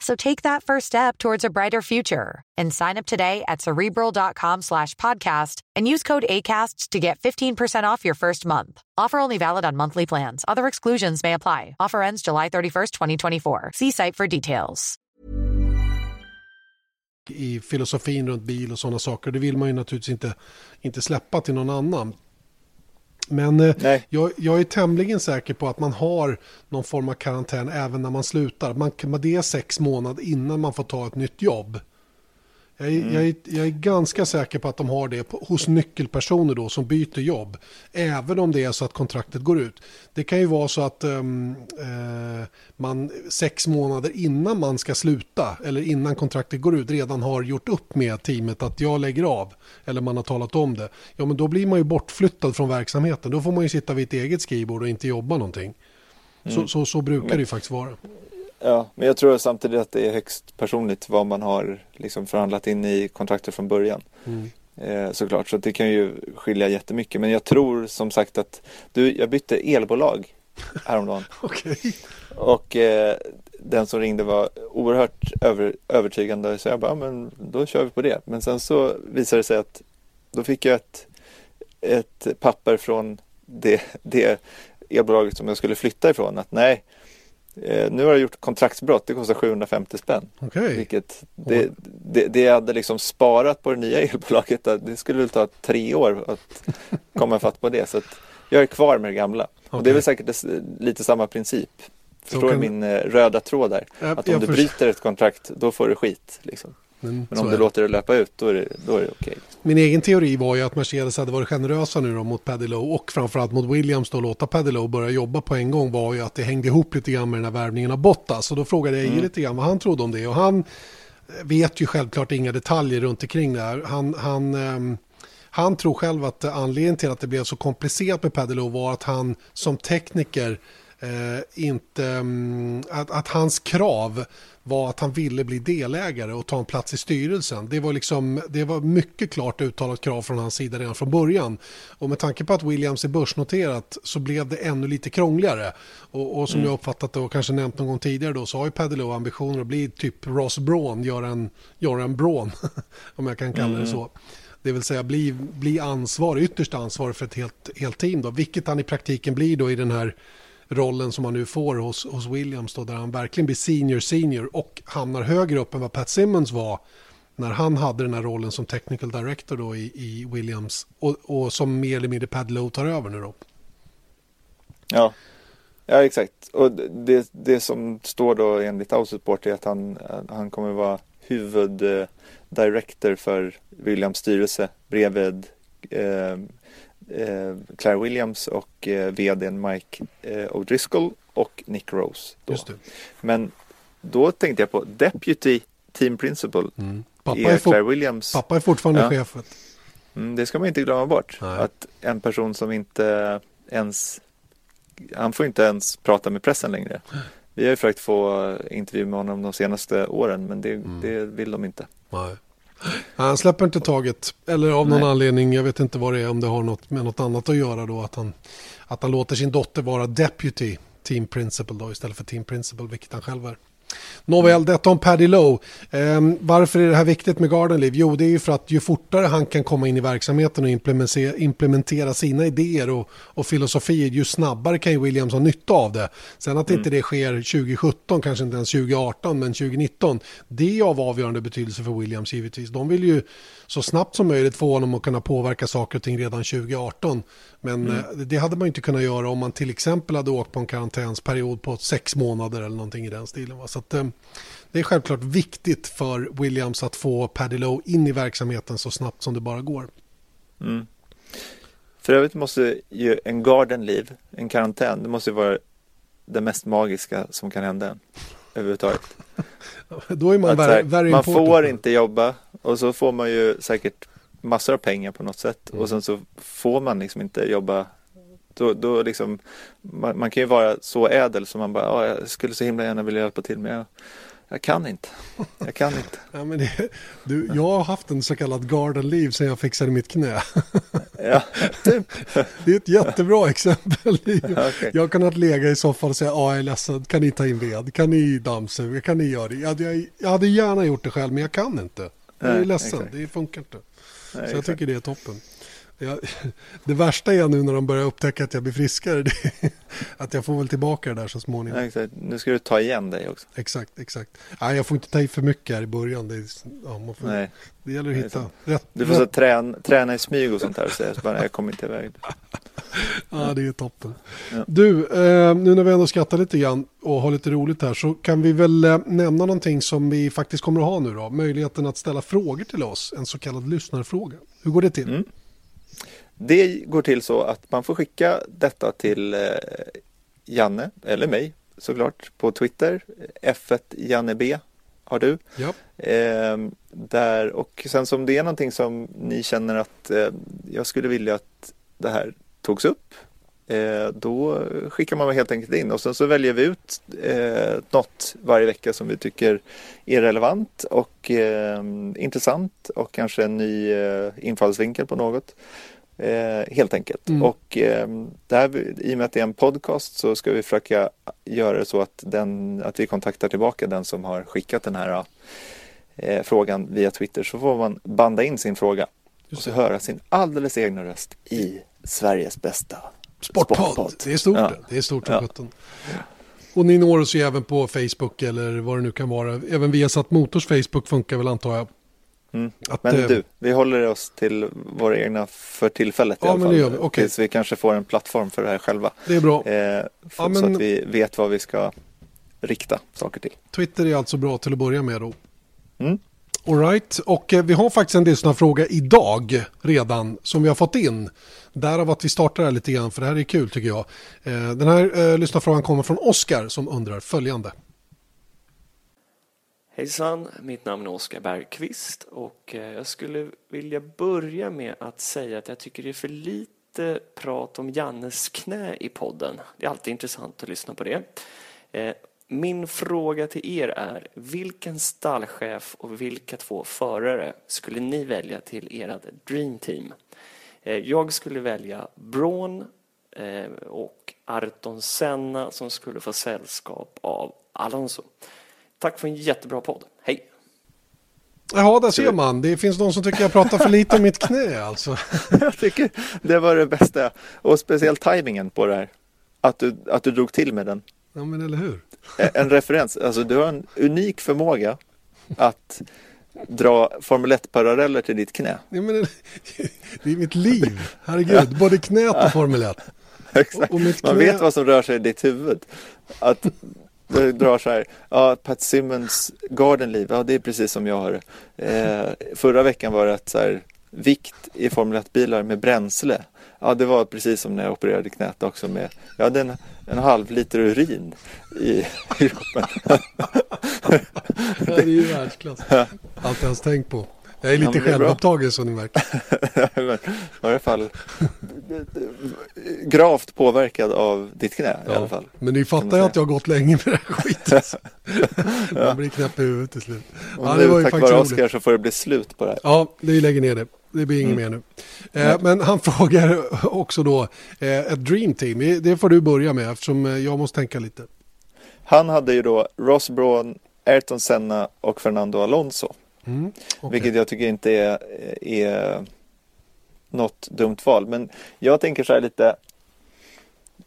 So take that first step towards a brighter future and sign up today at cerebral.com slash podcast and use code ACAST to get 15% off your first month. Offer only valid on monthly plans. Other exclusions may apply. Offer ends July 31st, 2024. See site for details. i filosofin runt bil och sådana saker. Det vill man ju naturligtvis inte, inte släppa till någon annan. Men eh, jag, jag är tämligen säker på att man har någon form av karantän även när man slutar. Man, det är sex månader innan man får ta ett nytt jobb. Jag är, jag, är, jag är ganska säker på att de har det på, hos nyckelpersoner då som byter jobb. Även om det är så att kontraktet går ut. Det kan ju vara så att ehm, eh, man sex månader innan man ska sluta eller innan kontraktet går ut redan har gjort upp med teamet att jag lägger av. Eller man har talat om det. Ja men då blir man ju bortflyttad från verksamheten. Då får man ju sitta vid ett eget skrivbord och inte jobba någonting. Så, så, så brukar det ju faktiskt vara. Ja, men jag tror samtidigt att det är högst personligt vad man har liksom förhandlat in i kontraktet från början. Mm. Eh, såklart, så det kan ju skilja jättemycket. Men jag tror som sagt att du, jag bytte elbolag häromdagen. Okej. Och eh, den som ringde var oerhört över, övertygande. Så jag bara, "Ja, men då kör vi på det. Men sen så visade det sig att då fick jag ett, ett papper från det, det elbolaget som jag skulle flytta ifrån. Att nej, eh, nu har jag gjort kontraktsbrott. Det kostar 750 spänn. Okej. Vilket det, det, det hade liksom sparat på det nya elbolaget, det skulle väl ta tre år att komma fatt på det. Så jag är kvar med det gamla. Okay. Och det är väl säkert lite samma princip. Förstår du kan... min eh, röda tråd där? Att om du bryter ett kontrakt, då får du skit. Liksom. Men, Men om du låter det löpa ut, då är det, då är det okej. Okay. Min egen teori var ju att Mercedes hade varit generösa nu då mot Paddy Lowe och framförallt mot Williams då och låta Paddy Lowe börja jobba på en gång var ju att det hängde ihop lite grann med den här värvningen av Bottas. Och då frågade jag mm. lite grann vad han trodde om det och han vet ju självklart inga detaljer runt omkring det här. Han, han, um, han tror själv att anledningen till att det blev så komplicerat med Paddy Lowe var att han som tekniker eh, inte, um, att, att, hans krav var att han ville bli delägare och ta en plats i styrelsen. Det var, liksom, det var mycket klart uttalat krav från hans sida redan från början. Och med tanke på att Williams är börsnoterat så blev det ännu lite krångligare. Och, och som mm. jag uppfattat det och kanske nämnt någon gång tidigare då så har ju Paddy ambitioner att bli typ Ross Braun, göra en, göra en Braun, om jag kan kalla det mm. så. Det vill säga bli, bli ansvarig, ytterst ansvarig för ett helt, helt team då, vilket han i praktiken blir då i den här rollen som han nu får hos, hos Williams då, där han verkligen blir senior senior och hamnar högre upp än vad Pat Simmons var när han hade den här rollen som technical director då i, i Williams och, och som mer eller mindre Pad Lowe tar över nu då. Ja, ja exakt. Och det, det som står då enligt Outsupport är att han, han kommer vara huvuddirector för Williams styrelse bredvid eh, Claire Williams och eh, vdn Mike eh, O'Driscoll och Nick Rose. Då. Men då tänkte jag på Deputy Team Principal. Mm. Pappa, är, är Claire Williams. pappa är fortfarande ja. chef. Mm, det ska man inte glömma bort. Nej. Att en person som inte ens han får inte ens prata med pressen längre. Vi har ju försökt få intervju med honom de senaste åren men det, mm. det vill de inte. Nej. Han släpper inte taget. Eller av någon Nej. anledning, jag vet inte vad det är, om det har något med något annat att göra då. Att han, att han låter sin dotter vara deputy team principal då istället för team principal, vilket han själv är. Nåväl, detta om Paddy Lowe. Eh, varför är det här viktigt med Gardenliv? Jo, det är ju för att ju fortare han kan komma in i verksamheten och implementera, implementera sina idéer och, och filosofier, ju snabbare kan ju Williams ha nytta av det. Sen att mm. inte det sker 2017, kanske inte ens 2018, men 2019, det är av avgörande betydelse för Williams givetvis. De vill ju så snabbt som möjligt få honom att kunna påverka saker och ting redan 2018. Men mm. Eh, det hade man inte kunnat göra om man till exempel hade åkt på en karantänsperiod på sex månader eller någonting i den stilen. Va? Så att, eh, det är självklart viktigt för Williams att få Paddy Lowe in i verksamheten så snabbt som det bara går. Mm. För övrigt måste ju en garden liv, en karantän, det måste vara det mest magiska som kan hända en överhuvudtaget. Då är man very, very Man får inte jobba och så får man ju säkert massor av pengar på något sätt mm. och sen så får man liksom inte jobba då, då liksom, man, man, kan ju vara så ädel som man bara, jag skulle så himla gärna vilja hjälpa till men jag, jag kan inte. Jag kan inte. ja, men det, du, jag har haft en så kallad garden liv sedan jag fixade mitt knä. ja, typ. Det är ett jättebra exempel. okay. Jag har kunnat lägga i soffan och säga, ja jag är ledsen, kan ni ta in ved? Kan ni dammsuga? Kan ni göra det? Jag hade, jag hade gärna gjort det själv, men jag kan inte. Jag är ledsen, exakt. det funkar inte. Nej, så jag tycker det är toppen. Jag, det värsta är nu när de börjar upptäcka att jag blir friskare. Det, att jag får väl tillbaka det där så småningom. Ja, exakt. Nu ska du ta igen dig också. Exakt, exakt. Nej, jag får inte ta i för mycket här i början. Det, ja, man får, Nej. det gäller att hitta rätt. Du får. Så träna, träna i smyg och sånt säga så bara, jag kommer inte iväg. ja, det är toppen. Ja. Du, eh, nu när vi ändå skrattar lite grann och har lite roligt här så kan vi väl eh, nämna någonting som vi faktiskt kommer att ha nu då. Möjligheten att ställa frågor till oss, en så kallad lyssnarfråga. Hur går det till? Mm. Det går till så att man får skicka detta till eh, Janne eller mig såklart på Twitter. F1 Janne B har du. Ja. Eh, där, och sen som det är någonting som ni känner att eh, jag skulle vilja att det här togs upp. Eh, då skickar man helt enkelt in och sen så väljer vi ut eh, något varje vecka som vi tycker är relevant och eh, intressant och kanske en ny eh, infallsvinkel på något. Eh, helt enkelt. Mm. Och eh, där, i och med att det är en podcast så ska vi försöka göra det så att, den, att vi kontaktar tillbaka den som har skickat den här eh, frågan via Twitter. Så får man banda in sin fråga och så höra sin alldeles egna röst i Sveriges bästa sportpodd. sportpodd. Det är stort ja. det. är stort ja. Och ni når oss ju även på Facebook eller vad det nu kan vara. Även via Satt Motors Facebook funkar väl antar jag. Mm. Att, Men eh, du, vi håller oss till våra egna för tillfället i Ja, alla men fall. vi. Okej. Tills vi kanske får en plattform för det här själva. Det är bra. Eh, för, Ja, Så att vi vet vad vi ska rikta saker till. Twitter är alltså bra till att börja med då. Mm. All right. och eh, vi har faktiskt en lyssnarfråga idag redan som vi har fått in. Därav att vi startar här lite grann för det här är kul tycker jag. Eh, Den här eh, lyssnarfrågan kommer från Oskar som undrar följande. Hejsan, mitt namn är Oskar Bergqvist och eh, jag skulle vilja börja med att säga att jag tycker det är för lite prat om Jannes knä i podden. Det är alltid intressant att lyssna på det. Eh, min fråga till er är, vilken stallchef och vilka två förare skulle ni välja till ert Dream Team? Eh, jag skulle välja Braun och Arton Senna som skulle få sällskap av Alonso. Tack för en jättebra podd. Hej! Jaha, där ser man. Det finns någon som tycker jag pratar för lite om mitt knä alltså. Jag tycker det var det bästa. Och speciellt tajmingen på det här. Att du, att du drog till med den. Ja, men eller hur? En referens. Alltså du har en unik förmåga att dra Formel 1-paralleller till ditt knä. Ja, men, det är mitt liv. Herregud, både knät och Formel 1. Exakt. Och mitt Man knä- vet vad som rör sig i ditt huvud. Att du drar så här, ja, Pat Simmons Garden Leave, ja det är precis som jag har eh, Förra veckan var det att så här, vikt i Formel 1-bilar med bränsle. Ja, det var precis som när jag opererade knät också med, jag hade en, en halv liter urin i, i kroppen. Det är ju världsklass. Allt jag ens tänkt på. Jag är Ja, lite bra. självupptagen som ni märker. I alla fall gravt påverkad av ditt knä i alla fall. Men ni fattar ju att jag har gått länge med det här skiten. Man blir knäpp i huvudet till slut. Och Ja, nu det var ju tack vare. Oskar så får det bli slut på det här. Ja, vi lägger ner det. Det blir inget mer nu. Eh, men han frågar också då, eh, ett dream team, det får du börja med eftersom eh, jag måste tänka lite. Han hade ju då Ross Braun, Ayrton Senna och Fernando Alonso. Mm, okej. Vilket jag tycker inte är, är något dumt val. Men jag tänker så här lite,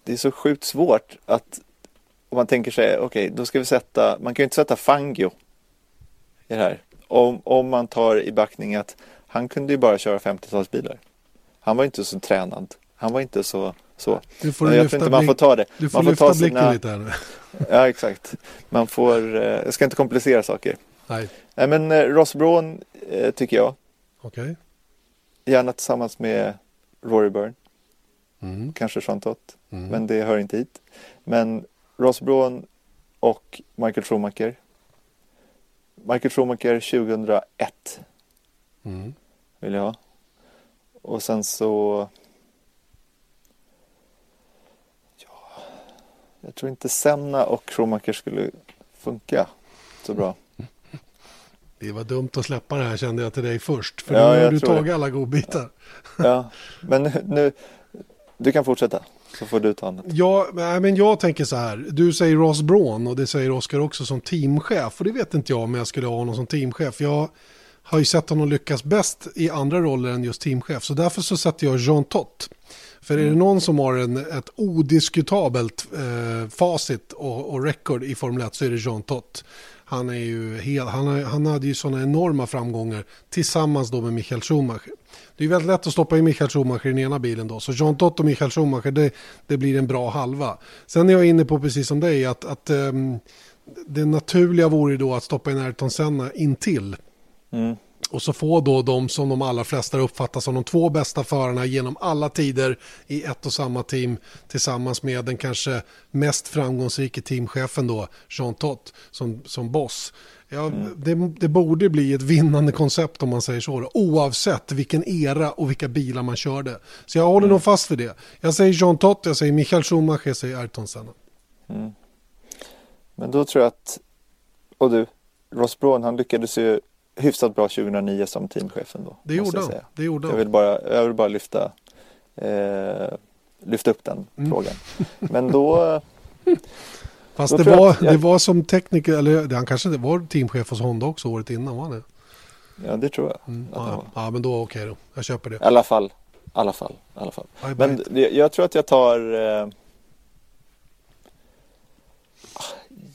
det är så sjukt svårt att om man tänker sig, okej, då ska vi sätta, man kan ju inte sätta Fangio i det här. Om, om man tar i backning att han kunde ju bara köra 50-talsbilar. Han var inte så tränad. Han var inte så, så. Du får jag tror inte man får ta det. Du får man får lyfta ta blicken sina, lite här nu. Ja, exakt. Man får, eh, jag ska inte komplicera saker. Nej, Nej, men eh, Ross Braun eh, tycker jag. okej. Gärna tillsammans med Rory Byrne. Mm. Kanske Jean Tott. Mm. Men det hör inte hit. Men Ross Braun och Michael Schumacher. Michael Schumacher 2001 Mm. vill jag ha. Och sen så... Ja, jag tror inte Senna och Schumacher skulle funka så bra. Det var dumt att släppa det här kände jag till dig först. För Ja, nu har du tror det. tagit alla godbitar. Ja, men nu, du kan fortsätta så får du ta annat. Ja, men jag tänker så här. Du säger Ross Braun och det säger Oskar också som teamchef. Och det vet inte jag om jag skulle ha honom som teamchef. Jag har ju sett honom lyckas bäst i andra roller än just teamchef. Så därför så sätter jag Jean Tott. För är det någon som har en, ett odiskutabelt eh, facit och, och record i Formel 1 så är det Jean Tott. Han, är ju hel, han, han hade ju sådana enorma framgångar tillsammans då med Michael Schumacher. Det är väldigt lätt att stoppa in Michael Schumacher i den ena bilen då. Så Jean Tott och Michael Schumacher, det, det blir en bra halva. Sen är jag inne på precis som dig att, att um, det naturliga vore då att stoppa in Ayrton Senna intill. Mm. Och så få då de som de allra flesta uppfattar som de två bästa förarna genom alla tider i ett och samma team tillsammans med den kanske mest framgångsrike teamchefen då, Jean Tott, som, som boss. Ja, det, det borde bli ett vinnande koncept om man säger så, oavsett vilken era och vilka bilar man körde. Så jag håller nog fast vid det. Jag säger Jean Tott, jag säger Michael Schumacher, jag säger Ayrton Senna. Men då tror jag att, och du, Ross Braun han lyckades ju hyfsat bra 2009 som teamchef ändå. Det gjorde jag han. säga. Det gjorde Jag vill bara, jag vill bara lyfta, eh, lyfta upp den Mm. frågan. Men då, Fast Då det jag var, jag- det var som tekniker, eller han kanske var teamchef hos Honda också året innan, var det? ja det tror jag. Mm, ja, ja, men då okej då. Jag köper det. I alla fall, i alla fall, i alla fall. Men jag tror att jag tar eh, ah,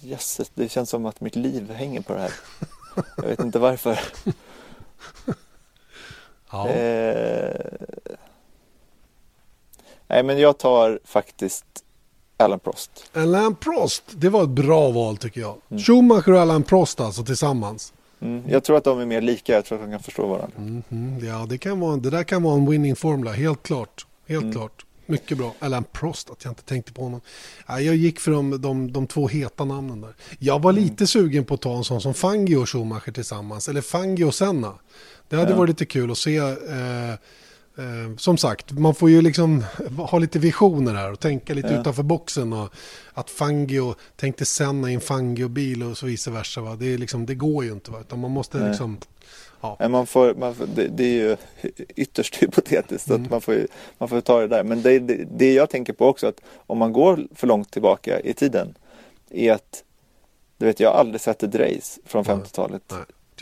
Jösses, det känns som att mitt liv hänger på det här. Jag vet inte varför. ja. Eh, nej, men jag tar faktiskt Alan Prost. Alain Prost, det var ett bra val tycker jag. Mm. Schumacher och Alain Prost alltså tillsammans. Mm, jag tror att de är mer lika, jag tror att de kan förstå varandra. Mm, ja, det, kan vara, det där kan vara en winning formula, helt klart. Helt mm. klart. Mycket bra. Alain Prost, att jag inte tänkte på honom. Ja, jag gick för de, de, de två heta namnen där. Jag var mm. lite sugen på att ta en sån som Fangio och Schumacher tillsammans. Eller Fangio och Senna. Det hade ja. varit lite kul att se. Eh, eh, som sagt, man får ju liksom ha lite visioner här och tänka lite ja. utanför boxen. Och att Fangio tänkte Senna i en Fangio-bil och så vice versa. Va? Det, liksom, det går ju inte. Va? Utan man måste Nej. liksom Ja. Man får, man får, det, det, är ju ytterst hypotetiskt mm. att man får, man får ta det där. Men det, det, det jag tänker på också att om man går för långt tillbaka i tiden är att du vet, jag har aldrig sett ett race från 50-talet.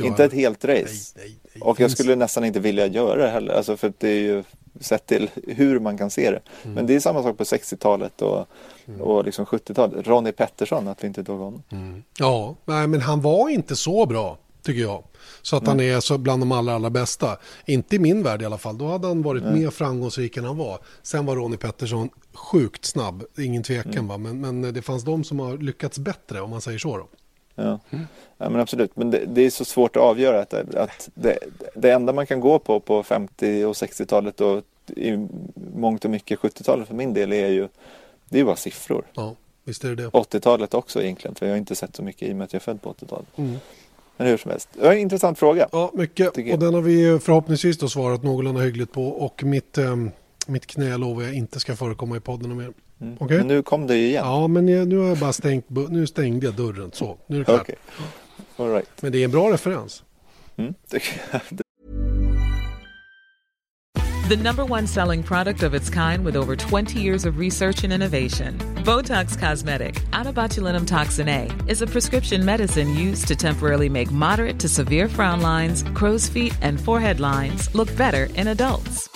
Inte ett helt race. Nej, nej, nej. Och jag skulle nästan inte vilja göra det heller. Alltså för det är ju sett till hur man kan se det. Mm. Men det är samma sak på 60-talet och, mm. och liksom 70-talet. Ronnie Pettersson, att vi inte tog honom. Mm. Ja, nej, men han var inte så bra tycker jag. Så att han är så bland de allra, allra bästa. Inte i min värld i alla fall. Då hade han varit mer framgångsrik än han var. Sen var Ronnie Pettersson sjukt snabb, ingen tvekan. Mm. Va? Men, men det fanns de som har lyckats bättre om man säger så. Då. Ja. Mm. ja men absolut, men det, det, är så svårt att avgöra att, att det, det enda man kan gå på på 50 och 60-talet och i mångt och mycket 70-talet för min del är ju det är bara siffror. Ja, visst är det det. 80-talet också egentligen, för jag har inte sett så mycket i och med att jag är född på 80-talet. Mm. Men hur som helst, det var en intressant fråga. Ja, mycket. Och den har vi förhoppningsvis då svarat någorlunda hyggligt på. Och mitt, eh, mitt knä lovar jag inte ska förekomma i podden mer. Mm. Okay? Men nu kom det igen. Ja, men jag, nu har jag bara stängt, nu stängde jag dörren. Så, nu är det klart. Okay. All right. Men det är en bra referens. Mm. The number one selling product of its kind with over 20 years of research and innovation. Botox Cosmetic, out toxin A, is a prescription medicine used to temporarily make moderate to severe frown lines, crow's feet, and forehead lines look better in adults.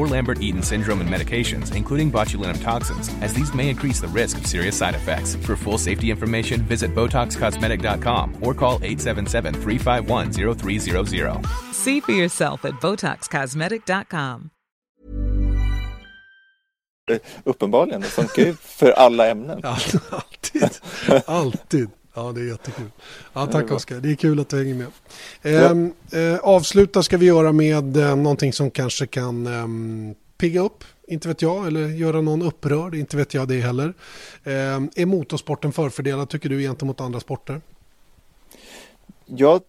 or Lambert-Eaton syndrome and medications, including botulinum toxins, as these may increase the risk of serious side effects. For full safety information, visit BotoxCosmetic.com or call 877-351-0300. See for yourself at BotoxCosmetic.com. Eh, uppenbarligen, det funkar ju för alla ämnen. alltid, alltid. Ja, det är jättekul. Ja, tack Oskar, det är kul att du hänger med. Eh, eh, avsluta ska vi göra med eh, någonting som kanske kan eh, pigga upp, inte vet jag, eller göra någon upprörd, inte vet jag det heller. Eh, är motorsporten förfördelad, tycker du, gentemot andra sporter? Jag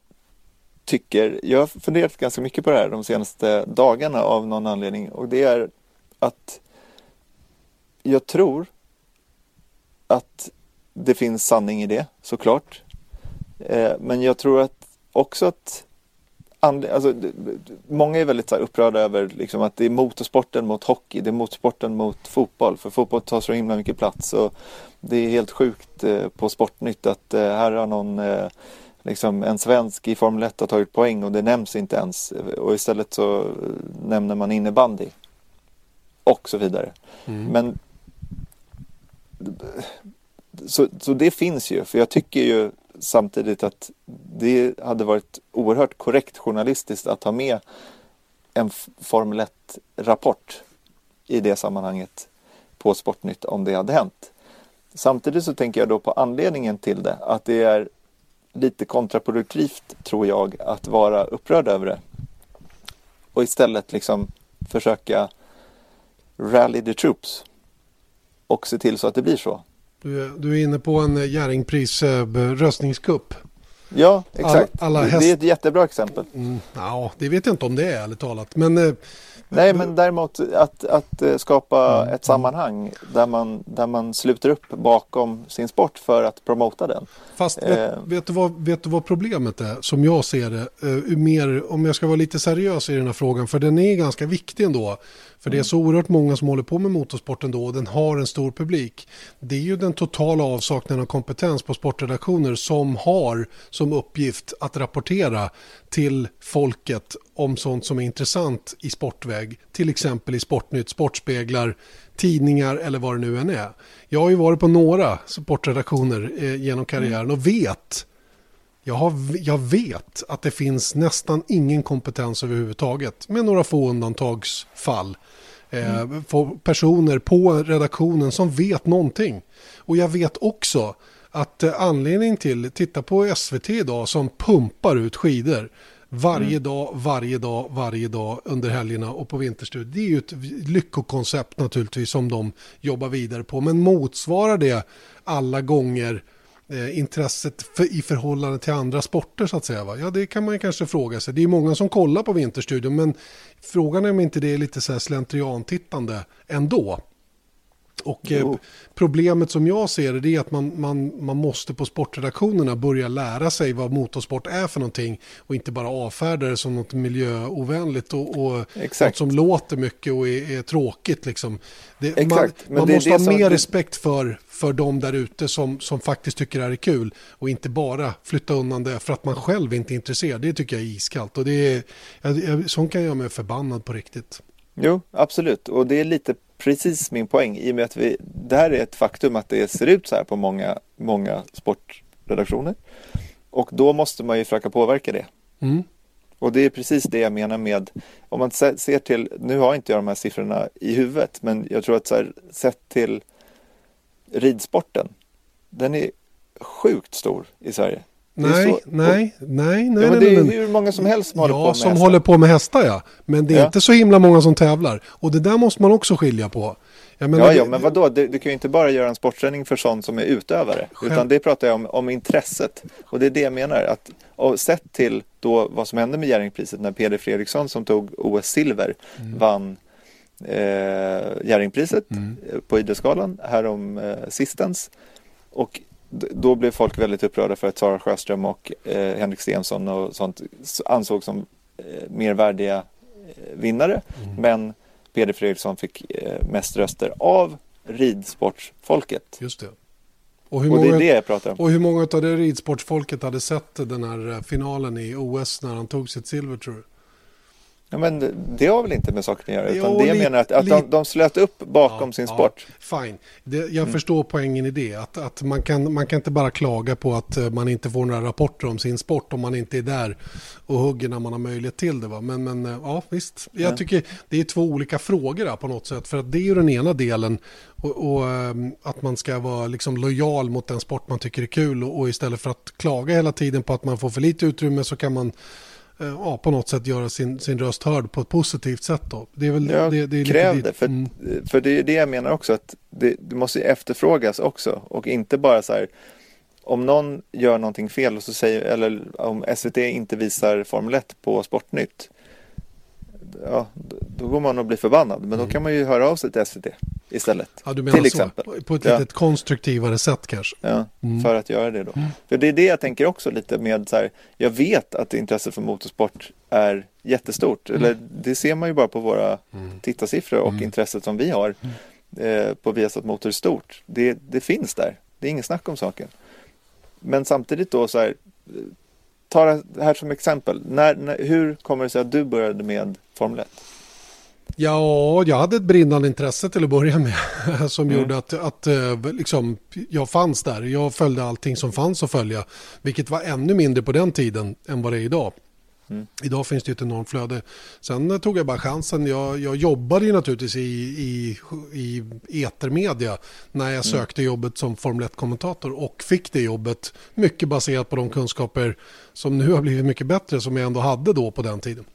tycker, jag har funderat ganska mycket på det här de senaste dagarna av någon anledning och det är att jag tror att det finns sanning i det såklart. Eh, men jag tror att också att alltså, många är väldigt så upprörda över liksom, att det är motorsporten mot hockey, det är motorsporten mot fotboll. För fotboll tar så himla mycket plats. Och det är helt sjukt eh, på Sportnytt att eh, här har någon eh, liksom, en svensk i Formel 1 har tagit poäng och det nämns inte ens. Och istället så nämner man innebandy. Och så vidare. Mm. Men så, så det finns ju, för jag tycker ju samtidigt att det hade varit oerhört korrekt journalistiskt att ha med en Formel 1-rapport i det sammanhanget på Sportnytt om det hade hänt. Samtidigt så tänker jag då på anledningen till det, att det är lite kontraproduktivt tror jag att vara upprörd över det. Och istället liksom försöka rally the troops och se till så att det blir så. Du är, du är inne på en Jerringpris eh, röstningskupp. Ja, exakt. Alla, alla häst... Det är ett jättebra exempel. Mm, ja, det vet jag inte om det är ärligt talat. Men eh, Nej, men däremot att, att eh, skapa mm. ett sammanhang där man, där man sluter upp bakom sin sport för att promota den. Fast vet, eh. vet, du vad, vet du vad problemet är, som jag ser det? Mer, om jag ska vara lite seriös i den här frågan, för den är ganska viktig ändå. För det är så oerhört många som håller på med motorsporten då och den har en stor publik. Det är ju den totala avsaknaden av kompetens på sportredaktioner som har som uppgift att rapportera till folket om sånt som är intressant i sportväg. Till exempel i Sportnytt, Sportspeglar, tidningar eller vad det nu än är. Jag har ju varit på några sportredaktioner eh, genom karriären och vet jag, har, jag vet att det finns nästan ingen kompetens överhuvudtaget med några få undantagsfall. Mm. personer på redaktionen som vet någonting. Och jag vet också att eh, anledningen till, titta på SVT idag som pumpar ut skidor varje mm. dag, varje dag, varje dag under helgerna och på vinterstud. Det är ju ett lyckokoncept naturligtvis som de jobbar vidare på. Men motsvarar det alla gånger eh, intresset för, i förhållande till andra sporter så att säga? Va? Ja, det kan man ju kanske fråga sig. Det är många som kollar på Vinterstudion, men frågan är om inte det är lite så här slentriantittande ändå. Och eh, problemet som jag ser det är att man, man, man måste på sportredaktionerna börja lära sig vad motorsport är för någonting och inte bara avfärda det som något miljöovänligt och, och något som låter mycket och är, är tråkigt. Liksom. Det, man, man det måste ha mer respekt för, för de där ute som, som faktiskt tycker det här är kul och inte bara flytta undan det för att man själv inte är intresserad. Det tycker jag är iskallt och det är, jag, sånt kan göra mig förbannad på riktigt. Jo, absolut. Och det är lite precis min poäng i och med att vi, det här är ett faktum att det ser ut så här på många, många sportredaktioner. Och då måste man ju försöka påverka det. Mm. Och det är precis det jag menar med, om man ser till, nu har inte jag de här siffrorna i huvudet, men jag tror att så här, sett till ridsporten, den är sjukt stor i Sverige. Nej, så, nej, nej, nej. Ja, nej, det är hur många som helst som håller ja, på med som hästar. håller på med hästar ja. Men det är ja. inte så himla många som tävlar. Och det där måste man också skilja på. Menar, ja, ja, men vadå? Du, du kan ju inte bara göra en sportträning för sånt som är utövare. Själv. Utan det pratar jag om, om intresset. Och det är det jag menar. Att, och sett till då vad som hände med Jerringpriset när Peder Fredriksson som tog OS-silver mm. vann eh, Jerringpriset mm. på Idrottsgalan härom eh, sistens. Och då blev folk väldigt upprörda för att Sara Sjöström och eh, Henrik Stensson och sånt ansågs som eh, mervärdiga eh, vinnare. Mm. Men Peder Fredriksson fick eh, mest röster av ridsportsfolket. Just det. Och, hur och många, det är det jag pratar om. Och hur många av det ridsportsfolket hade sett den här eh, finalen i OS när han tog sitt silver tror du? Ja, men det har väl inte med saken att göra. Utan jo, det jag menar att, att de, de slöt upp bakom ja, sin sport. Ja, fine. Det, jag mm. förstår poängen i det. Att, att man, kan, man kan inte bara klaga på att eh, man inte får några rapporter om sin sport om man inte är där och hugger när man har möjlighet till det. Va? Men, men eh, ja, visst. Jag ja. tycker det är två olika frågor där på något sätt. För att det är ju den ena delen. Och, och ehm, att man ska vara liksom lojal mot den sport man tycker är kul. Och, och istället för att klaga hela tiden på att man får för lite utrymme så kan man Eh, ja, på något sätt göra sin, sin röst hörd på ett positivt sätt. Då. Det är väl ja, det, det är kräv det. För, mm. för det är det jag menar också att det, det, måste efterfrågas också och inte bara så här om någon gör någonting fel och så säger, eller om SVT inte visar Formel 1 på Sportnytt ja, då går man och blir förbannad. Men då mm. kan man ju höra av sig till SVT istället. Ja, du menar till så. exempel. På ett ja. lite konstruktivare sätt kanske. Ja, mm. för att göra det då. Mm. För det är det jag tänker också lite med så här, jag vet att intresset för motorsport är jättestort. Mm. Eller det ser man ju bara på våra mm. tittarsiffror och mm. intresset som vi har eh, på Viasat Motor stort. Det, det finns där. Det är ingen snack om saken. Men samtidigt då så här, ta det här som exempel. När, när, hur kommer det sig att du började med Formel 1? Ja, jag hade ett brinnande intresse till att börja med som mm. gjorde att, att eh, liksom, jag fanns där. Jag följde allting som fanns att följa, vilket var ännu mindre på den tiden än vad det är idag. Mm. Idag finns det ju ett enormt flöde. Sen tog jag bara chansen. Jag, jag jobbade ju naturligtvis i, i, i etermedia när jag mm. sökte jobbet som Formel 1-kommentator och fick det jobbet mycket baserat på de kunskaper som nu har blivit mycket bättre som jag ändå hade då på den tiden.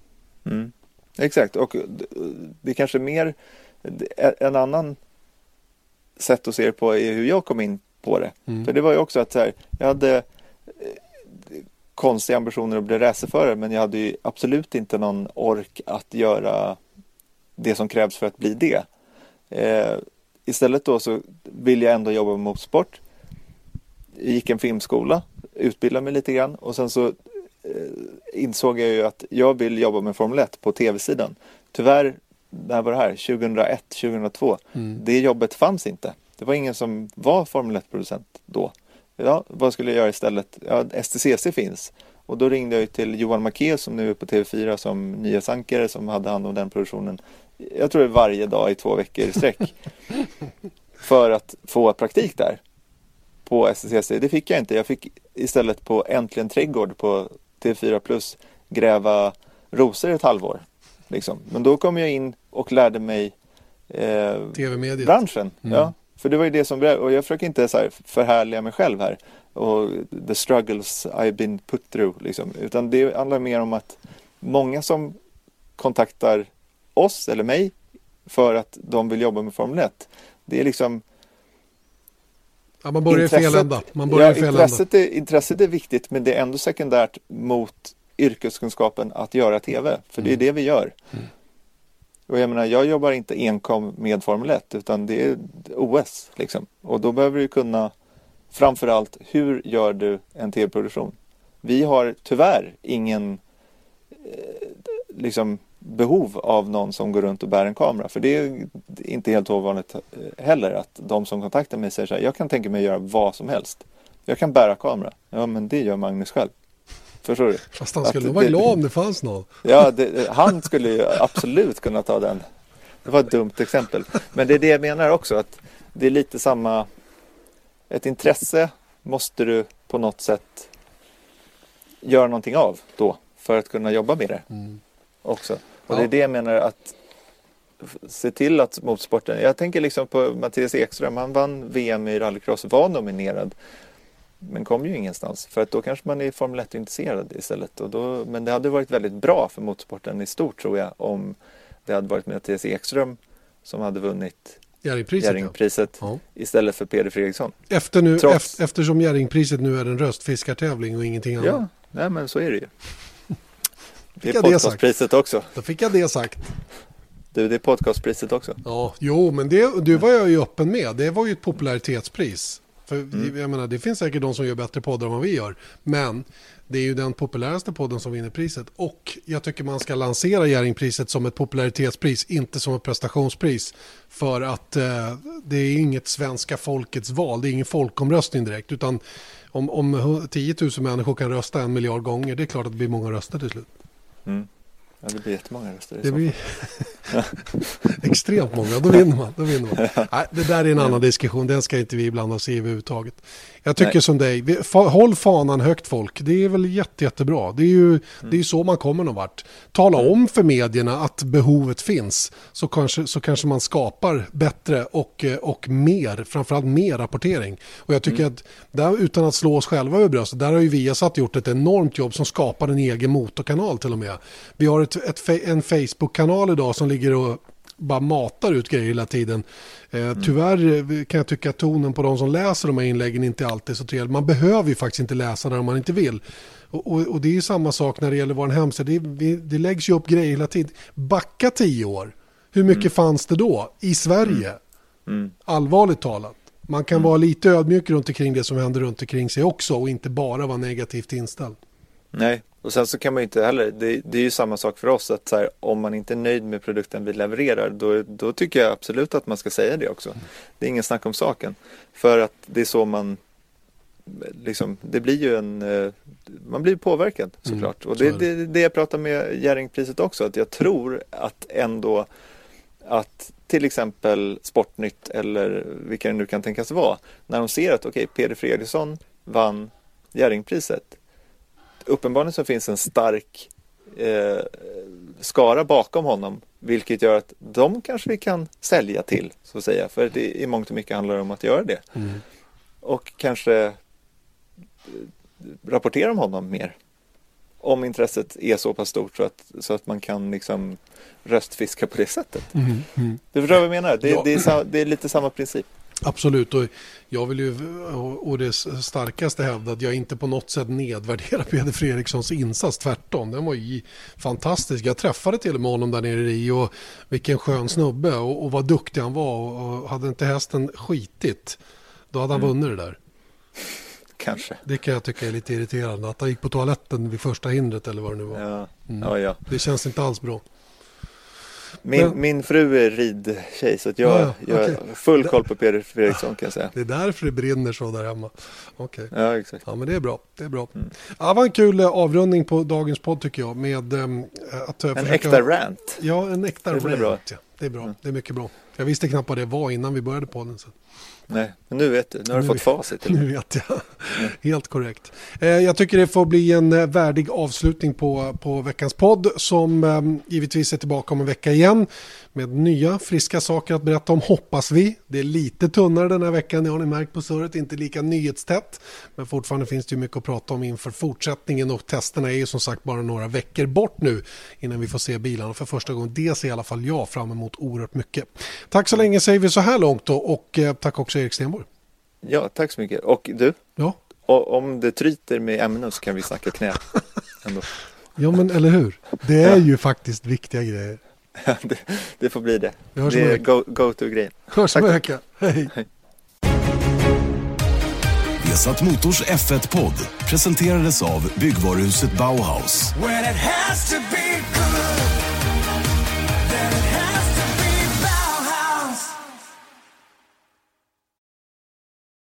Mm. Exakt, och det är kanske mer en annan sätt att se det på är hur jag kom in på det. Mm. För det var ju också att så här, jag hade konstiga ambitioner att bli racerförare men jag hade ju absolut inte någon ork att göra det som krävs för att bli det. Eh, istället då så vill jag ändå jobba med motorsport. Jag gick en filmskola, utbildade mig lite grann och sen så eh, insåg jag ju att jag vill jobba med Formel 1 på tv-sidan. Tyvärr, när var det här? 2001, 2002. Mm. Det jobbet fanns inte. Det var ingen som var Formel 1-producent då. Ja, vad skulle jag göra istället? Ja, STCC finns. Och då ringde jag till Johan Macéus som nu är på TV4 som nyhetsankare som hade hand om den produktionen. Jag tror det varje dag i två veckor i sträck. för att få praktik där på STCC. Det fick jag inte. Jag fick istället på Äntligen trädgård på TV4 Plus gräva rosor ett halvår. Liksom. Men då kom jag in och lärde mig eh, branschen. Mm. Ja, för det var ju det som, och jag försöker inte så här förhärliga mig själv här och the struggles I've been put through liksom. Utan det handlar mer om att många som kontaktar oss eller mig för att de vill jobba med Formel 1. Det är liksom Ja, man börjar i fel ända. Man börjar ja, fel intresset, är, intresset är viktigt men det är ändå sekundärt mot yrkeskunskapen att göra TV. För det är mm. det vi gör. Mm. Och jag menar, jag jobbar inte enkom med Formel 1 utan det är OS. Liksom. Och då behöver du kunna framförallt, hur gör du en tv-produktion? Vi har tyvärr ingen eh, liksom, behov av någon som går runt och bär en kamera. För det är inte helt ovanligt eh, heller att de som kontaktar mig säger så här, jag kan tänka mig att göra vad som helst. Jag kan bära kamera. Ja, men det gör Magnus själv. Förstår du? Fast han skulle nog vara glad om det fanns någon. Ja, det, han skulle ju absolut kunna ta den. Det var ett dumt exempel. Men det är det jag menar också, att det är lite samma... Ett intresse måste du på något sätt göra någonting av då för att kunna jobba med det mm. också. Och ja. det är det jag menar att se till att motorsporten, jag tänker liksom på Mattias Ekström, han vann VM i rallycross, var nominerad men kom ju ingenstans för att då kanske man är Formel 1 intresserad istället. Och då, men det hade varit väldigt bra för motorsporten i stort tror jag om det hade varit Mattias Ekström som hade vunnit Jerringpriset, Jerringpriset ja. istället för Peder Fredriksson. Efter nu, Trots... eftersom Jerringpriset nu är en röstfiskartävling och ingenting annat. Ja, nej, men så är det ju. Det är podcastpriset också. Då fick jag det sagt. Du, det är podcastpriset också. Ja, jo, men det, det var jag ju öppen med. Det var ju ett popularitetspris. För mm. jag menar, det finns säkert de som gör bättre poddar än vad vi gör. Men det är ju den populäraste podden som vinner priset. Och jag tycker man ska lansera Jerringpriset som ett popularitetspris, inte som ett prestationspris. För att eh, det är inget svenska folkets val, det är ingen folkomröstning direkt. Utan om, om 10 000 människor kan rösta en miljard gånger, det är klart att det blir många röster till slut. Mm. Ja, det blir jättemånga röster. Det blir extremt många, då vinner man. Då vinner man. Nej, det där är en annan diskussion, den ska inte vi blanda oss i överhuvudtaget. Jag tycker Nej. som dig, håll fanan högt folk, det är väl jätte, jättebra. Det är ju mm. det är så man kommer någon vart. Tala mm. om för medierna att behovet finns, så kanske, så kanske man skapar bättre och, och mer, framförallt mer rapportering. Och jag tycker mm. att, där, utan att slå oss själva över bröstet, där har ju Viasat gjort ett enormt jobb som skapar en egen motorkanal till och med. Vi har ett, ett, en Facebook-kanal idag som ligger och bara matar ut grejer hela tiden. Eh, mm. Tyvärr eh, kan jag tycka att tonen på de som läser de här inläggen inte alltid är så trevlig. Man behöver ju faktiskt inte läsa där om man inte vill. Och, och, och det är ju samma sak när det gäller vår hemsida. Det, det, läggs ju upp grejer hela tiden. Backa tio år. Hur mycket mm. fanns det då i Sverige? Mm. mm. Allvarligt talat. Man kan mm. vara lite ödmjuk runt omkring det som händer runt omkring sig också och inte bara vara negativt inställd. Nej, och sen så kan man ju inte heller, det, det är ju samma sak för oss att så här, om man inte är nöjd med produkten vi levererar då, då tycker jag absolut att man ska säga det också. Det är ingen snack om saken. För att det är så man liksom, det blir ju en, eh, man blir påverkad mm, såklart. Mm, och det är det, det jag pratar med Jerringpriset också, att jag tror att ändå att till exempel Sportnytt eller vilka det nu kan tänkas vara, när de ser att okej, okay, Peder Fredriksson vann Jerringpriset uppenbarligen så finns en stark eh, skara bakom honom vilket gör att de kanske vi kan sälja till så att säga för det i mångt och mycket handlar om att göra det. Mm. Och kanske eh, rapportera om honom mer. Om intresset är så pass stort så att, så att man kan liksom röstfiska på det sättet. Mm. Mm. Du förstår vad jag menar? Det, ja. det, är, det är lite samma princip. Absolut, och jag vill ju och det starkaste hävda att jag inte på något sätt nedvärderar Peder Fredrikssons insats, tvärtom. Den var ju fantastisk. Jag träffade till och med honom där nere i Rio och vilken skön snubbe och, och vad duktig han var och hade inte hästen skitit då hade han mm. vunnit det där. Kanske. Det kan jag tycka är lite irriterande. Att han gick på toaletten vid första hindret eller vad det nu var. Ja. Mm. Ja, ja. Det känns inte alls bra. Min, Men... min fru är ridtjej så att jag, ja. Okay. har full koll på Peder Fredriksson kan jag säga. Det är därför det brinner så där hemma. Okay. Ja, exakt. Ja, men det är bra. Det är bra. Mm. Ja, var en kul eh, avrundning på dagens podd tycker jag. Med, ähm, att, äh, en försöka... äkta rant. Ja, en äkta det rant. Bra. Ja. Det är bra. Mm. Det är mycket bra. Jag visste knappt vad det var innan vi började podden. Så. Nej, men nu vet du. Nu har du nu, fått facit. Nu vet jag. Mm. Helt korrekt. Eh, jag tycker det får bli en eh, värdig avslutning på, på veckans podd som eh, givetvis är tillbaka om en vecka igen med nya friska saker att berätta om hoppas vi. Det är lite tunnare den här veckan, det har ni märkt på surret, inte lika nyhetstätt. Men fortfarande finns det ju mycket att prata om inför fortsättningen och testerna är ju som sagt bara några veckor bort nu innan vi får se bilarna för första gången. Det ser i alla fall jag fram emot oerhört mycket. Tack så länge säger vi så här långt då och tack också Erik Stenborg. Ja, tack så mycket. Och du? Ja? Och om det tryter med ämnen så kan vi snacka knä. Ändå. Ja, men eller hur? Det är ju faktiskt viktiga grejer. det, det, får bli det. det är go, go. Hörs om en vecka. Hej. Hej. Vesat Motors F1-podd presenterades av byggvaruhuset Bauhaus.